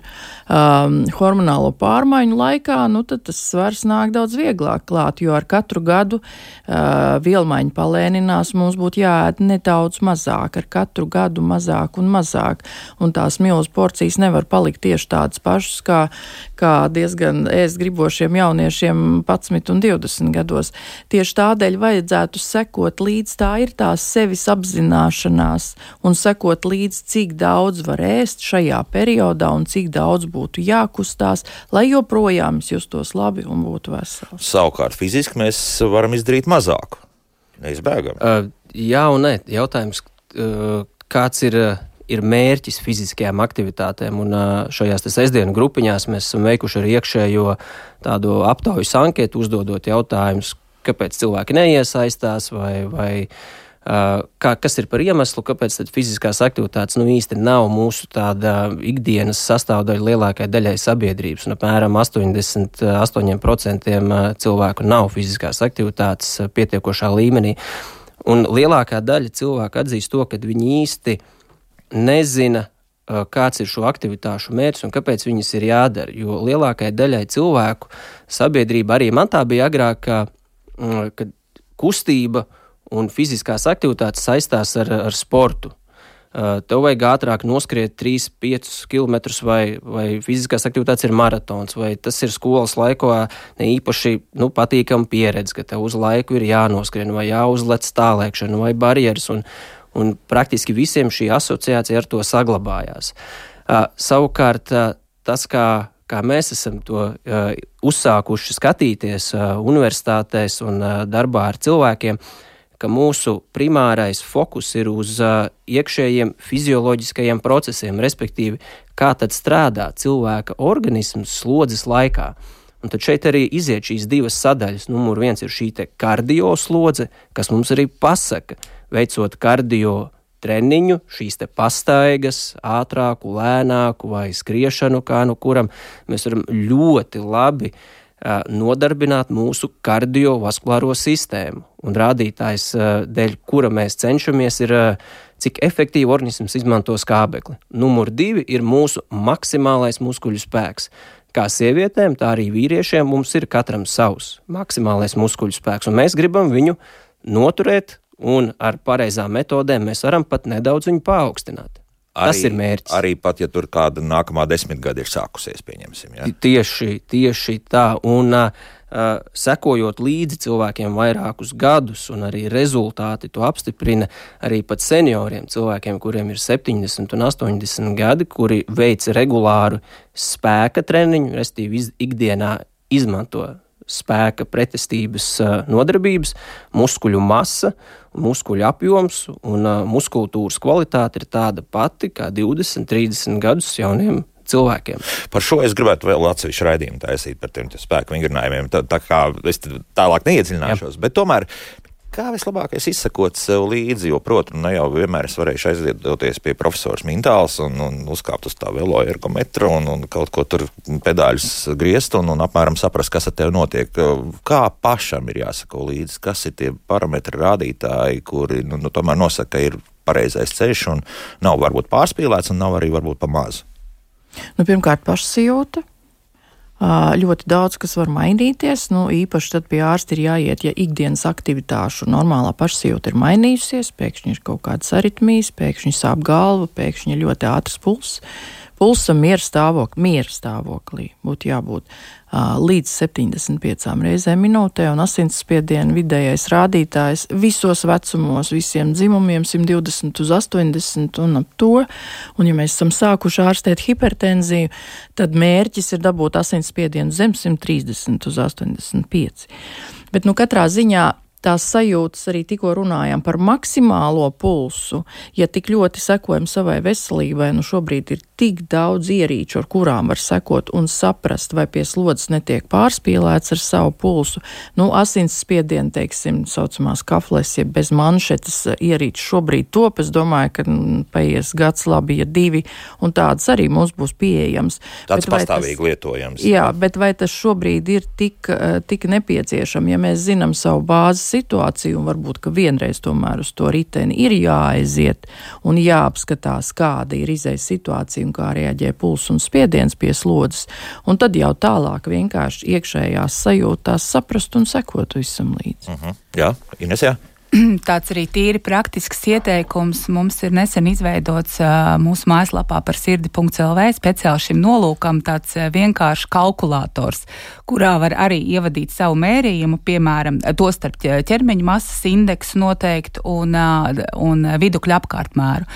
um, hormonālo pārmaiņu laikā, nu tad tas svars nāk daudz vieglāk klāt, jo ar katru gadu uh, vielmaiņa palēninās, mums būtu jāēd nedaudz mazāk, ar katru gadu mazāk un mazāk, un tās milz porcijas nevar palikt tieši tādas pašas, kā, kā diezgan ēst gribošiem jauniešiem 11 un 20 gados. Tieši tādēļ vajadzētu sekot līdz tā ir tās sevis apziņas apzināšanās un sekot līdzi, cik daudz var ēst šajā periodā un cik daudz būtu jākustās, lai joprojām justos labi un būtu vesels. Savukārt fiziski mēs varam izdarīt mazāk. Neizbēgam. Uh, jā un nē. Jautājums, uh, kāds ir. Uh, ir mērķis fiziskajām aktivitātēm. Un šajās sestdienas grupiņās mēs esam veikuši arī iekšējo tādu aptaujas anketu, uzdodot jautājumus, kāpēc cilvēki neiesaistās vai, vai Kā, kas ir par iemeslu, kāpēc fiziskās aktivitātes nu, īsti nav mūsu ikdienas sastāvdaļa lielākajai daļai sabiedrības? Un apmēram 88% cilvēku nav fiziskās aktivitātes pietiekošā līmenī. Un lielākā daļa cilvēku atzīst to, ka viņi īsti nezina, kāds ir šo aktivitāšu mērķis un kāpēc viņas ir jādara. Jo lielākajai daļai cilvēku sabiedrība arī man tā bija agrāk, kad kustība un fiziskās aktivitātes saistās ar, ar sportu. Tev vajag ātrāk noskriet 3, 5 km, vai, vai fiziskās aktivitātes ir maratons, vai tas ir skolas laikā ne īpaši nu, patīkama pieredze, ka tev uz laiku ir jānoskrien, vai jāuzlec stāvēkšana, vai barjeras. Un, un praktiski visiem šī asociācija ar to saglabājās. Savukārt, tas, kā, kā mēs esam to uh, uzsākuši skatīties uh, universitātēs un uh, darbā ar cilvēkiem, uh, ka mūsu primārais fokus ir uz uh, iekšējiem fizioloģiskajiem procesiem, respektīvi, kā tad strādā cilvēka organisms slodzes laikā. Un tad šeit arī iziet šīs divas sadaļas. Numur viens ir šī kardio slodze, kas mums arī pasaka, veicot kardio treniņu, šīs pastaigas, ātrāku, lēnāku vai skriešanu, kā nu kuram mēs varam ļoti labi uh, nodarbināt mūsu kardiovaskulāro sistēmu. Un rādītājs, dēļ kura mēs cenšamies, ir cik efektīvi organisms izmanto skābekli. Numur divi ir mūsu maksimālais muskuļu spēks. Kā sievietēm, tā arī vīriešiem mums ir katram savs maksimālais muskuļu spēks, un mēs gribam viņu noturēt, un ar pareizām metodēm mēs varam pat nedaudz viņu paaugstināt. Arī, Tas ir mērķis. Arī pat, ja tur kāda nākamā desmitgade ir sākusies, pieņemsim. Ja? Tieši, tieši tā. Un, uh, sekojot līdzi cilvēkiem vairākus gadus, un arī rezultāti to apstiprina arī pat senioriem, cilvēkiem, kuriem ir 70 un 80 gadi, kuri veic regulāru spēka treniņu, respektīvi ikdienā izmanto spēka pretestības nodarbības, muskuļu masa, muskuļu apjoms un muskultūras kvalitāte ir tāda pati kā 20, 30 gadus jauniem cilvēkiem. Par šo es gribētu vēl atsevišķu raidījumu taisīt par tiem spēku vingrinājumiem. Tā, tā kā es tālāk neiedziļināšos, Jā. bet tomēr Kā vislabāk izsakot sev līdzi, jo, protams, ne jau vienmēr es varēšu aizdoties pie profesora Mintāls un, un uzkāpt uz tā velo ergometra un, un kaut ko tur pedāļus griezt un, un apmēram saprast, kas ar tevi notiek. Kā pašam ir jāsako līdzi, kas ir tie parametri rādītāji, kuri nu, nu, tomēr nosaka, ka ir pareizais ceļš un nav varbūt pārspīlēts un nav arī varbūt pa mazu. Nu, pirmkārt, pašsajūta. Ļoti daudz kas var mainīties. Nu, īpaši tad pie ārsta ir jāiet, ja ikdienas aktivitāšu normālā pašsajūta ir mainījusies, pēkšņi ir kaut kādas aritmijas, pēkšņi sāp galva, pēkšņi ir ļoti ātrs pulss pulsam miera stāvoklī, miera stāvoklī būtu jābūt uh, līdz 75 reizēm minūtē, un asinsspiediena vidējais rādītājs visos vecumos, visiem dzimumiem 120 uz 80 un ap to. Un, ja mēs esam sākuši ārstēt hipertenziju, tad mērķis ir dabūt asinsspiedienu zem 130 uz 85. Bet, nu, katrā ziņā tās sajūtas arī tikko runājām par maksimālo pulsu, ja tik ļoti sekojam savai veselībai, nu šobrīd ir tik daudz ierīču, ar kurām var sekot un saprast, vai pie slodzes netiek pārspīlēts ar savu pulsu. Nu, asinsspiedienu, teiksim, saucamās kafles, ja bez manšetes ierīču šobrīd top, es domāju, ka nu, paies gads labi, ja divi, un tādas arī mums būs pieejams. Tāds bet pastāvīgi tas, lietojams. Jā, bet vai tas šobrīd ir tik, tik nepieciešams, ja mēs zinām savu bāzes situāciju, un varbūt, vienreiz tomēr uz to riteni ir jāaiziet un jāapskatās, kāda ir izējas situācija un kā reaģē pulss un spiediens pie slodzes, un tad jau tālāk vienkārši iekšējās sajūtās saprast un sekot visam līdzi. Uh mhm. -huh. Jā, Ines, jā. Tāds arī tīri praktisks ieteikums mums ir nesen izveidots mūsu mājaslapā par sirdi.lv speciāli šim nolūkam tāds vienkāršs kalkulators, kurā var arī ievadīt savu mērījumu, piemēram, to starp ķermeņa masas indeksu noteikti un, un vidukļu apkārtmēru.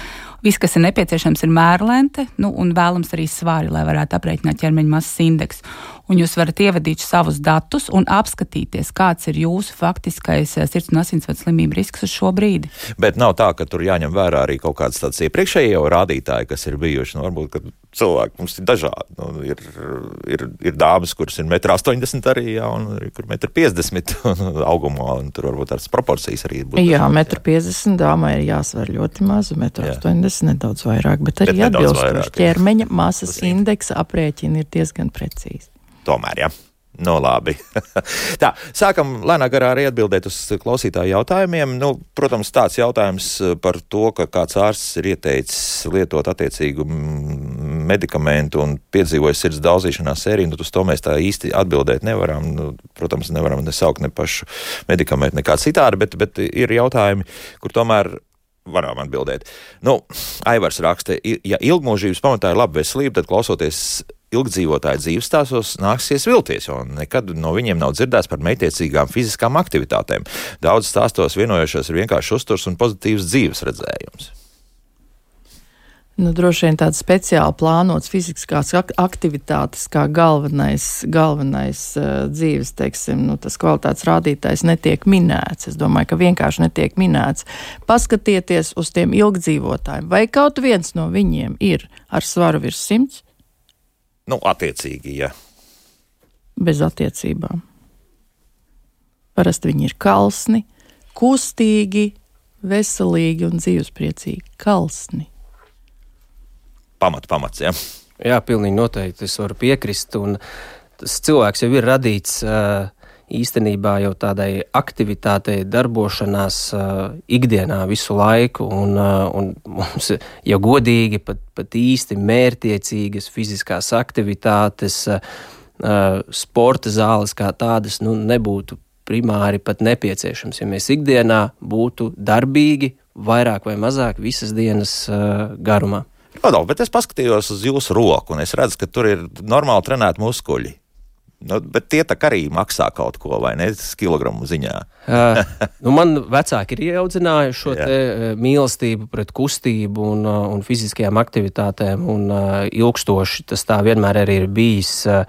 Viss, kas ir nepieciešams, ir mērlente nu, un vēlams arī svāri, lai varētu aprēķināt ķermeņa masas indeksu. Un jūs varat ievadīt savus datus un apskatīties, kāds ir jūsu faktiskais eh, sirds un asinsvadu slimību risks uz šo brīdi. Bet nav tā, ka tur jāņem vērā arī kaut kādas tādas iepriekšējie rādītāji, kas ir bijuši. Nu, varbūt, cilvēki mums ir dažādi. Nu, ir, ir, ir dāmas, kuras ir 1,80 m arī, jā, un ir 1,50 m augumā, un tur varbūt tādas proporcijas arī būtu. Jā, 1,50 m dāmai ir jāsver ļoti maz, 1,80 m nedaudz vairāk, bet arī atbilstoši ķermeņa masas indeksa aprēķini ir diezgan precīzi. Tomēr, jā. Nu, labi. Tā, sākam lēnā garā arī atbildēt uz klausītāju jautājumiem. Nu, protams, tāds jautājums par to, ka kāds ārsts ir ieteicis lietot attiecīgu medikamentu un piedzīvojis sirds daudzīšanās sēriju, nu, uz to mēs tā īsti atbildēt nevaram. Nu, protams, nevaram nesaukt ne pašu medikamentu, nekā citādi, bet, bet ir jautājumi, kur tomēr varam atbildēt. Nu, Aivars raksta, ja ilgmūžības pamatā ir laba veselība, tad klausoties ilgdzīvotāju dzīves stāstos nāksies vilties, jo nekad no viņiem nav dzirdēts par meitiecīgām fiziskām aktivitātēm. Daudz stāstos vienojušies ir vienkārši uzturs un pozitīvs dzīves redzējums. Nu, droši vien tādas speciāli plānotas fiziskās aktivitātes, kā galvenais, galvenais uh, dzīves, teiksim, nu, kvalitātes rādītājs netiek minēts. Es domāju, ka vienkārši netiek minēts. Paskatieties uz tiem ilgdzīvotājiem, vai kaut viens no viņiem ir ar svaru virs simts, Nu, attiecīgi, ja. Bez attiecībām. Parasti viņi ir kalsni, kustīgi, veselīgi un dzīvespriecīgi. Kalsni. Pamat, pamats. Ja? Jā, pilnīgi noteikti. Es varu piekrist. Tas cilvēks jau ir radīts īstenībā jau tādai aktivitātei, darbošanās ikdienā visu laiku, un, un mums, ja godīgi, pat, pat īsti mērķiecīgas fiziskās aktivitātes, sporta zāles kā tādas nu, nebūtu primāri pat nepieciešams, ja mēs ikdienā būtu darbīgi vairāk vai mazāk visas dienas garumā. Rodolf, bet es paskatījos uz jūsu roku, un es redzu, ka tur ir normāli trenēti muskuļi. Nu, bet tie tā arī maksā kaut ko, vai ne? Kilogramu ziņā. uh, nu man vecāki ir ieaudzinājuši šo te, uh, mīlestību pret kustību un, uh, un fiziskajām aktivitātēm. Un, uh, ilgstoši tas tā vienmēr arī ir bijis uh,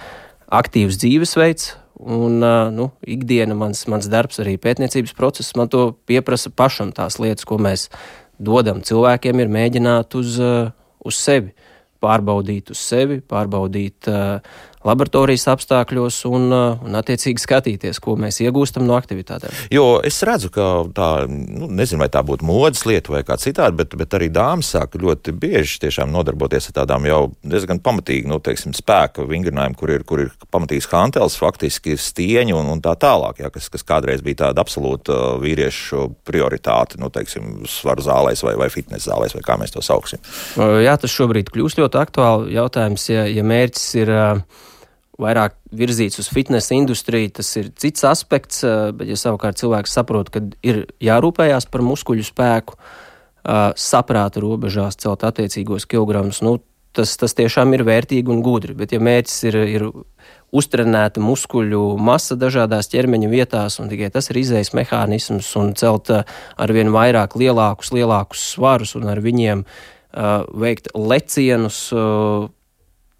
aktīvs dzīvesveids. Un, uh, nu, ikdiena, mans, mans darbs, arī pētniecības process, man to pieprasa pašam tās lietas, ko mēs dodam cilvēkiem, ir mēģināt uz, uh, uz sevi, pārbaudīt uz sevi, pārbaudīt uh, laboratorijas apstākļos un, un attiecīgi skatīties, ko mēs iegūstam no aktivitātēm. Jo es redzu, ka tā, nu, nezinu, vai tā būtu modes lieta vai kā citādi, bet, bet arī dāmas sāk ļoti bieži tiešām nodarboties ar tādām jau diezgan pamatīgi, nu, teiksim, spēka vingrinājumiem, kur ir, kur ir pamatīgs hantels, faktiski stieņi un, un tā tālāk, jā, kas, kas kādreiz bija tāda absolūta vīriešu prioritāte, nu, teiksim, svaru zālēs vai, vai fitnes zālēs, vai kā mēs to sauksim. Jā, tas šobrīd kļūst ļoti aktuāli jautājums, ja, ja mērķis ir vairāk virzīts uz fitnesa industriju, tas ir cits aspekts, bet ja savukārt cilvēks saprot, ka ir jārūpējās par muskuļu spēku, saprāta robežās celt attiecīgos kilogramus, nu, tas, tas tiešām ir vērtīgi un gudri. Bet ja mērķis ir, ir uztrenēta muskuļu masa dažādās ķermeņa vietās, un tikai tas ir izējas mehānisms, un celt ar vien vairāk lielākus, lielākus svarus un ar viņiem uh, veikt lecienus, uh,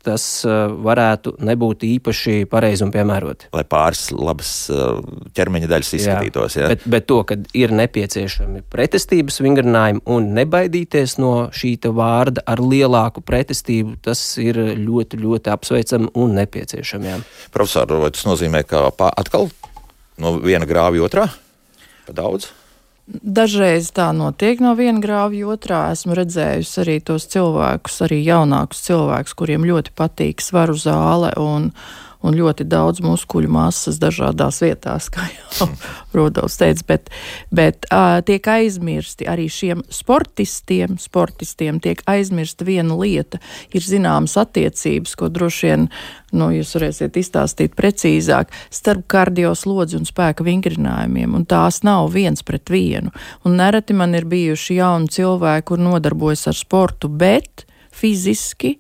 tas uh, varētu nebūt īpaši pareizi un piemēroti. Lai pāris labas uh, ķermeņa daļas izskatītos. Jā, jā. Bet, bet to, ka ir nepieciešami pretestības vingrinājumi un nebaidīties no šī vārda ar lielāku pretestību, tas ir ļoti, ļoti apsveicami un nepieciešami. Jā. Profesor, vai tas nozīmē, ka atkal no viena grāvja otrā? Pa daudz? Dažreiz tā notiek no viena grāvja otrā. Esmu redzējusi arī tos cilvēkus, arī jaunākus cilvēkus, kuriem ļoti patīk svaru zāle un, un ļoti daudz muskuļu masas dažādās vietās, kā jau Rudolfs teica, bet, bet uh, tiek aizmirsti arī šiem sportistiem, sportistiem tiek aizmirsta viena lieta, ir zināmas attiecības, ko droši vien, nu, jūs varēsiet izstāstīt precīzāk, starp kardioslodzi un spēka vingrinājumiem, un tās nav viens pret vienu. Un nereti man ir bijuši jauni cilvēki, kur nodarbojas ar sportu, bet fiziski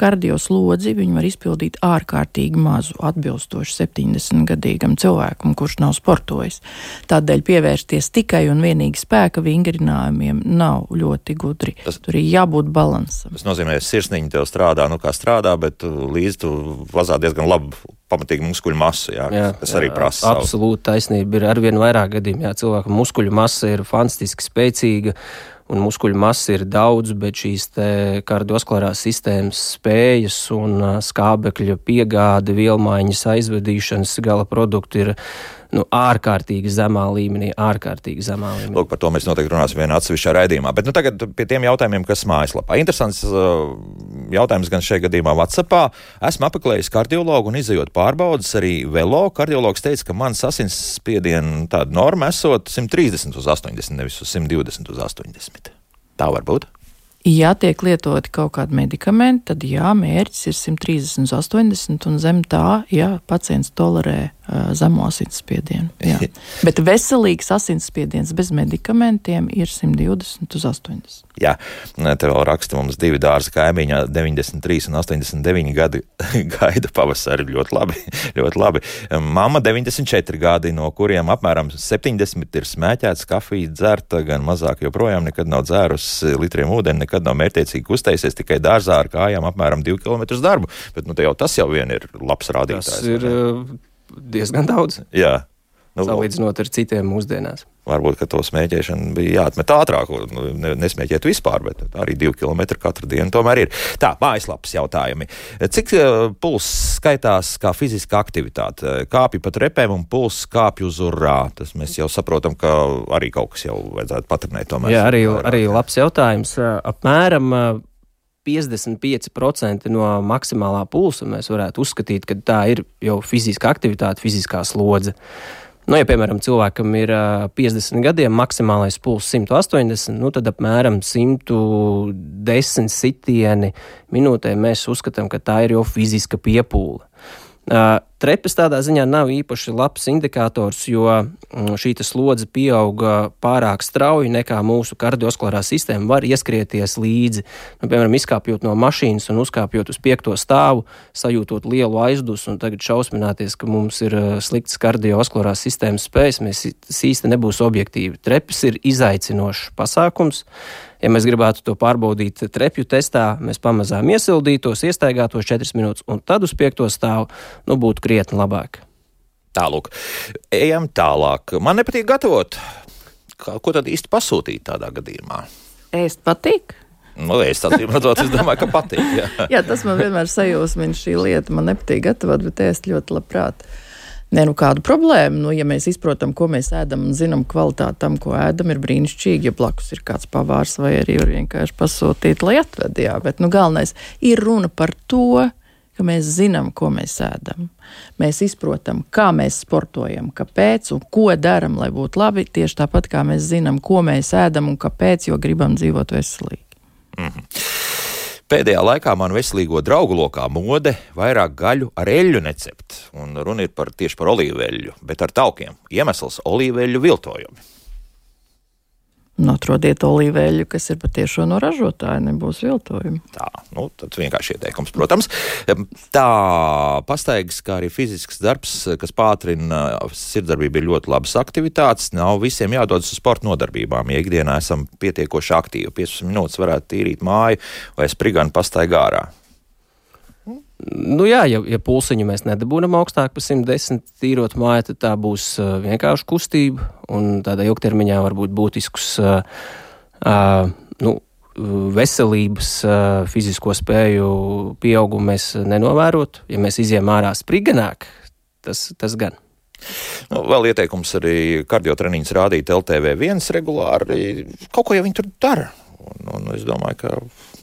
kardioslodzi viņi var izpildīt ārkārtīgi mazu, atbilstoši 70-gadīgam cilvēkam, kurš nav sportojis. Tādēļ pievērsties tikai un vienīgi spēka vingrinājumiem nav ļoti gudri. Tas, Tur ir jābūt balansam. Tas nozīmē, ka sirsniņa tev strādā, nu kā strādā, bet līdzi tu vazā diezgan labi pamatīgi muskuļu masu, jā, jā, kas arī prasa. Absolūti taisnība. Ir arvien vairāk gadījumu, ja cilvēka muskuļu masa ir fantastiski spēcīga un muskuļu masa ir daudz, bet šīs kardiovaskulārās sistēmas spējas un skābekļa piegāde, vielmaiņas aizvedīšanas gala produktu ir nu, ārkārtīgi zemā līmenī, ārkārtīgi zemā līmenī. Lūk, par to mēs noteikti runāsim vienā atsevišķā raidījumā. Bet nu, tagad pie tiem jautājumiem, kas mājaslapā. Interesants uh, jautājums gan šajā gadījumā Whatsappā. Esmu apmeklējis kardiologu un izējot pārbaudas arī velo. Kardiologs teica, ka mans asinsspiediena tāda norma esot 130 uz 80, nevis uz 120 uz 80. Tā var būt. Ja tiek lietoti kaut kādi medikamenti, tad jā, mērķis ir 130 uz 80, un zem tā, ja pacients tolerē zemo asinsspiedienu. Jā. Bet veselīgs asinsspiediens bez medikamentiem ir 120 uz 80. Jā, te vēl raksta mums divi dārza kaimiņā, 93 un 89 gadi gaida pavasari. Ļoti labi, ļoti labi. Mama 94 gadi, no kuriem apmēram 70 ir smēķēts, kafija dzerta, gan mazāk joprojām nekad nav dzērusi litriem ūdeni, nekad nav mērķiecīgi kustējusies, tikai dārzā ar kājām apmēram 2 km darbu. Bet nu, jau tas jau vien ir labs rādītājs. Tas ir diezgan daudz. Jā. Nu, Salīdzinot ar citiem mūsdienās. Varbūt, ka to smēķēšanu bija jāatmet ātrāk, nu, nesmēķēt vispār, bet arī divi kilometri katru dienu tomēr ir. Tā, mājaslapas jautājumi. Cik uh, pulss skaitās kā fiziska aktivitāte? Kāpj pat repēm un pulss kāpj uz urā. Tas mēs jau saprotam, ka arī kaut kas jau vajadzētu patrenēt. Tomēr. Jā, arī, arī labs jautājums. Apmēram 55% no maksimālā pulsa mēs varētu uzskatīt, ka tā ir jau fiziska aktivitāte, fiziskā slodze. Nu, ja, piemēram, cilvēkam ir 50 gadiem, maksimālais pulss 180, nu, tad apmēram 110 sitieni minūtē mēs uzskatām, ka tā ir jau fiziska piepūle. Trepes tādā ziņā nav īpaši labs indikators, jo mm, šī slodze pieauga pārāk strauji, nekā mūsu kardiovaskulārā sistēma var ieskrieties līdzi. Nu, piemēram, izkāpjot no mašīnas un uzkāpjot uz piekto stāvu, sajūtot lielu aizdusu un tagad šausmināties, ka mums ir slikts kardiovaskulārās sistēmas spējas, mēs īsti nebūs objektīvi. Trepes ir izaicinošs pasākums ja mēs gribētu to pārbaudīt trepju testā, mēs pamazām iesildītos, iestaigātos 4 minūtes, un tad uz 5. stāvu nu, būtu krietni labāk. Tālāk, ejam tālāk. Man nepatīk gatavot. Ko tad īsti pasūtīt tādā gadījumā? Ēst patīk. Nu, es tādu redzot, es domāju, ka patīk. Jā, jā tas man vienmēr sajūsmina šī lieta. Man nepatīk gatavot, bet es ļoti labprāt. Nē, nu kādu problēmu, nu, ja mēs izprotam, ko mēs ēdam un zinām kvalitāti tam, ko ēdam, ir brīnišķīgi, ja blakus ir kāds pavārs vai arī vienkārši pasūtīt, lai atved, jā, bet, nu, galvenais ir runa par to, ka mēs zinām, ko mēs ēdam. Mēs izprotam, kā mēs sportojam, kāpēc un ko darām, lai būtu labi. Tieši tāpat kā mēs zinām, ko mēs ēdam un kāpēc, jo gribam dzīvot veselīgi. Mm -hmm. Pēdējā laikā man veselīgo draugu lokā mode vairāk gaļu ar eļļu necept, un runa ir par tieši par olīveļu, bet ar taukiem. Iemesls - olīveļu viltojumi. Nu, atrodiet olīveļu, kas ir patiešo no ražotāja, nebūs viltojumi. Tā, nu, tad vienkārši ieteikums, protams. Tā pastaigas, kā arī fizisks darbs, kas pātrina sirdsdarbību, ir ļoti labas aktivitātes. Nav visiem jādodas uz sporta nodarbībām. Ja ikdienā esam pietiekoši aktīvi, 15 minūtes varētu tīrīt māju vai spriganu pastaigā ārā. Nu jā, ja, ja pulsiņu mēs nedabūjam augstāk par 110 tīrot māju, tad tā būs uh, vienkārši kustība un tādā ilgtermiņā var būt būtisks uh, uh, nu, veselības, uh, fizisko spēju pieaugumu mēs nenovērotu. Ja mēs iziem ārā spriganāk, tas, tas gan. Nu, vēl ieteikums arī kardiotreniņus rādīt LTV1 regulāri. Kaut ko jau viņi tur dara. Un, un es domāju, ka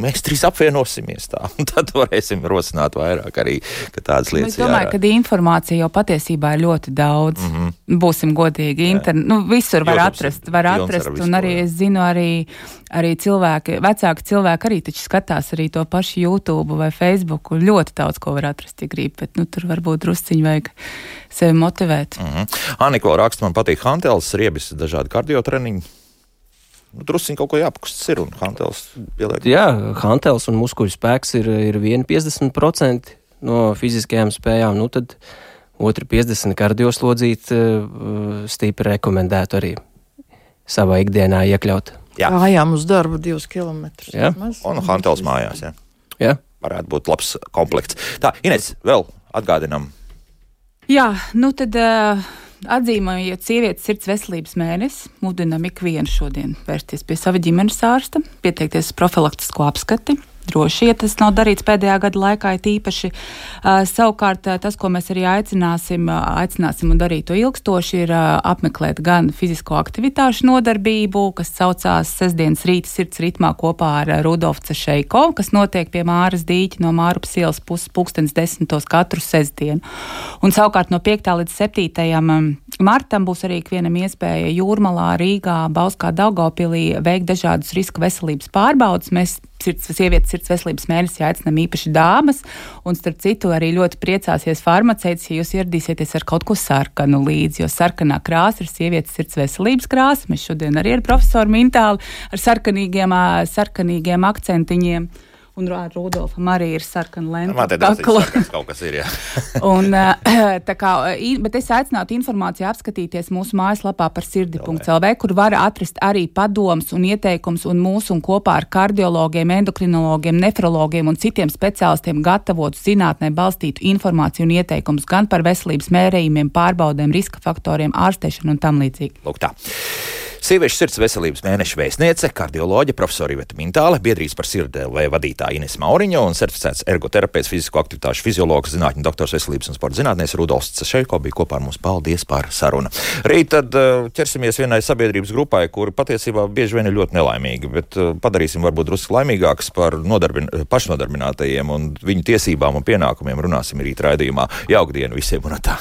mēs trīs apvienosimies tā, un tad varēsim rosināt vairāk arī tādas lietas. Es domāju, jārā. ka informācija jau patiesībā ir ļoti daudz. Mm -hmm. Būsim godīgi. Inter... Nu, visur var YouTube atrast, var atrast, ar un arī es zinu, arī, arī cilvēki, vecāki cilvēki arī taču skatās arī to pašu YouTube vai Facebook, ļoti daudz ko var atrast, ja grib, bet nu, tur varbūt drusciņi vajag sevi motivēt. Mm -hmm. Aniko raksta, man patīk Hantels, riebis, dažādi kardiotreniņi nu, druskuļi kaut ko jāpakustas ir un Hantels pieliek. Jā, Hantels un muskuļu spēks ir, ir 1,50% no fiziskajām spējām. Nu, tad otru 50 kardioslodzīti uh, stipri rekomendētu arī savā ikdienā iekļaut. Jā, Kājām uz darbu divus kilometrus. Jā, un Hantels mājās. Jā. jā. Varētu būt labs komplekts. Tā, Ines, vēl atgādinām. Jā, nu tad. Uh Atzīmējot sievietes sirds veselības mēnesi, mudinam ikvienu šodien vērsties pie sava ģimenes ārsta, pieteikties profilaktisko apskati, droši, ja tas nav darīts pēdējā gada laikā, ir īpaši. Savukārt, tas, ko mēs arī aicināsim, aicināsim un darīt to ilgstoši, ir apmeklēt gan fizisko aktivitāšu nodarbību, kas saucās sestdienas rīta sirds ritmā kopā ar Rudolfu Cešeiko, kas notiek pie Māras dīķa no Mārupas ielas puses pulkstenis desmitos katru sestdienu. Un savukārt no 5. līdz 7. Um, martam būs arī ikvienam iespēja Jūrmalā, Rīgā, Bauskā, Daugopilī veikt dažādus riska veselības pārbaudas. Mēs sirds, sievietes sirds veselības mēnesī aicinām īpaši dāmas, un starp citu arī ļoti priecāsies farmaceits, ja jūs ieradīsieties ar kaut ko sarkanu līdzi, jo sarkanā krāsa ir sievietes sirds veselības krāsa. Mēs šodien arī ar profesoru Mintālu ar sarkanīgiem, sarkanīgiem akcentiņiem un ar Rudolfam arī ir sarkana lenta. Man te tas kaut kas ir, jā. un, tā kā, bet es aicinātu informāciju apskatīties mūsu mājaslapā par sirdi.lv, kur var atrast arī padomus un ieteikums un mūsu un kopā ar kardiologiem, endokrinologiem, nefrologiem un citiem speciālistiem gatavotu zinātnē balstītu informāciju un ieteikumus gan par veselības mērījumiem, pārbaudēm, riska faktoriem, ārstēšanu un tam līdzīgi. Lūk tā. Sieviešu sirds veselības mēneša vēstniece, kardioloģe, profesora Iveta Mintāle, biedrības par sirdēlē vadītāja Ines Mauriņo un certificēts ergoterapeits, fizisko aktivitāšu fiziologs, zinātņu doktors veselības un sporta zinātnēs Rudolfs Cešeiko bija kopā ar mums. Paldies par sarunu. Rīt tad uh, ķersimies vienai sabiedrības grupai, kuri patiesībā bieži vien ir ļoti nelaimīgi, bet uh, padarīsim varbūt drusku laimīgākus par nodarbin, pašnodarbinātajiem un viņu tiesībām un pienākumiem runāsim rīt raidījumā. Jauka diena visiem un tā!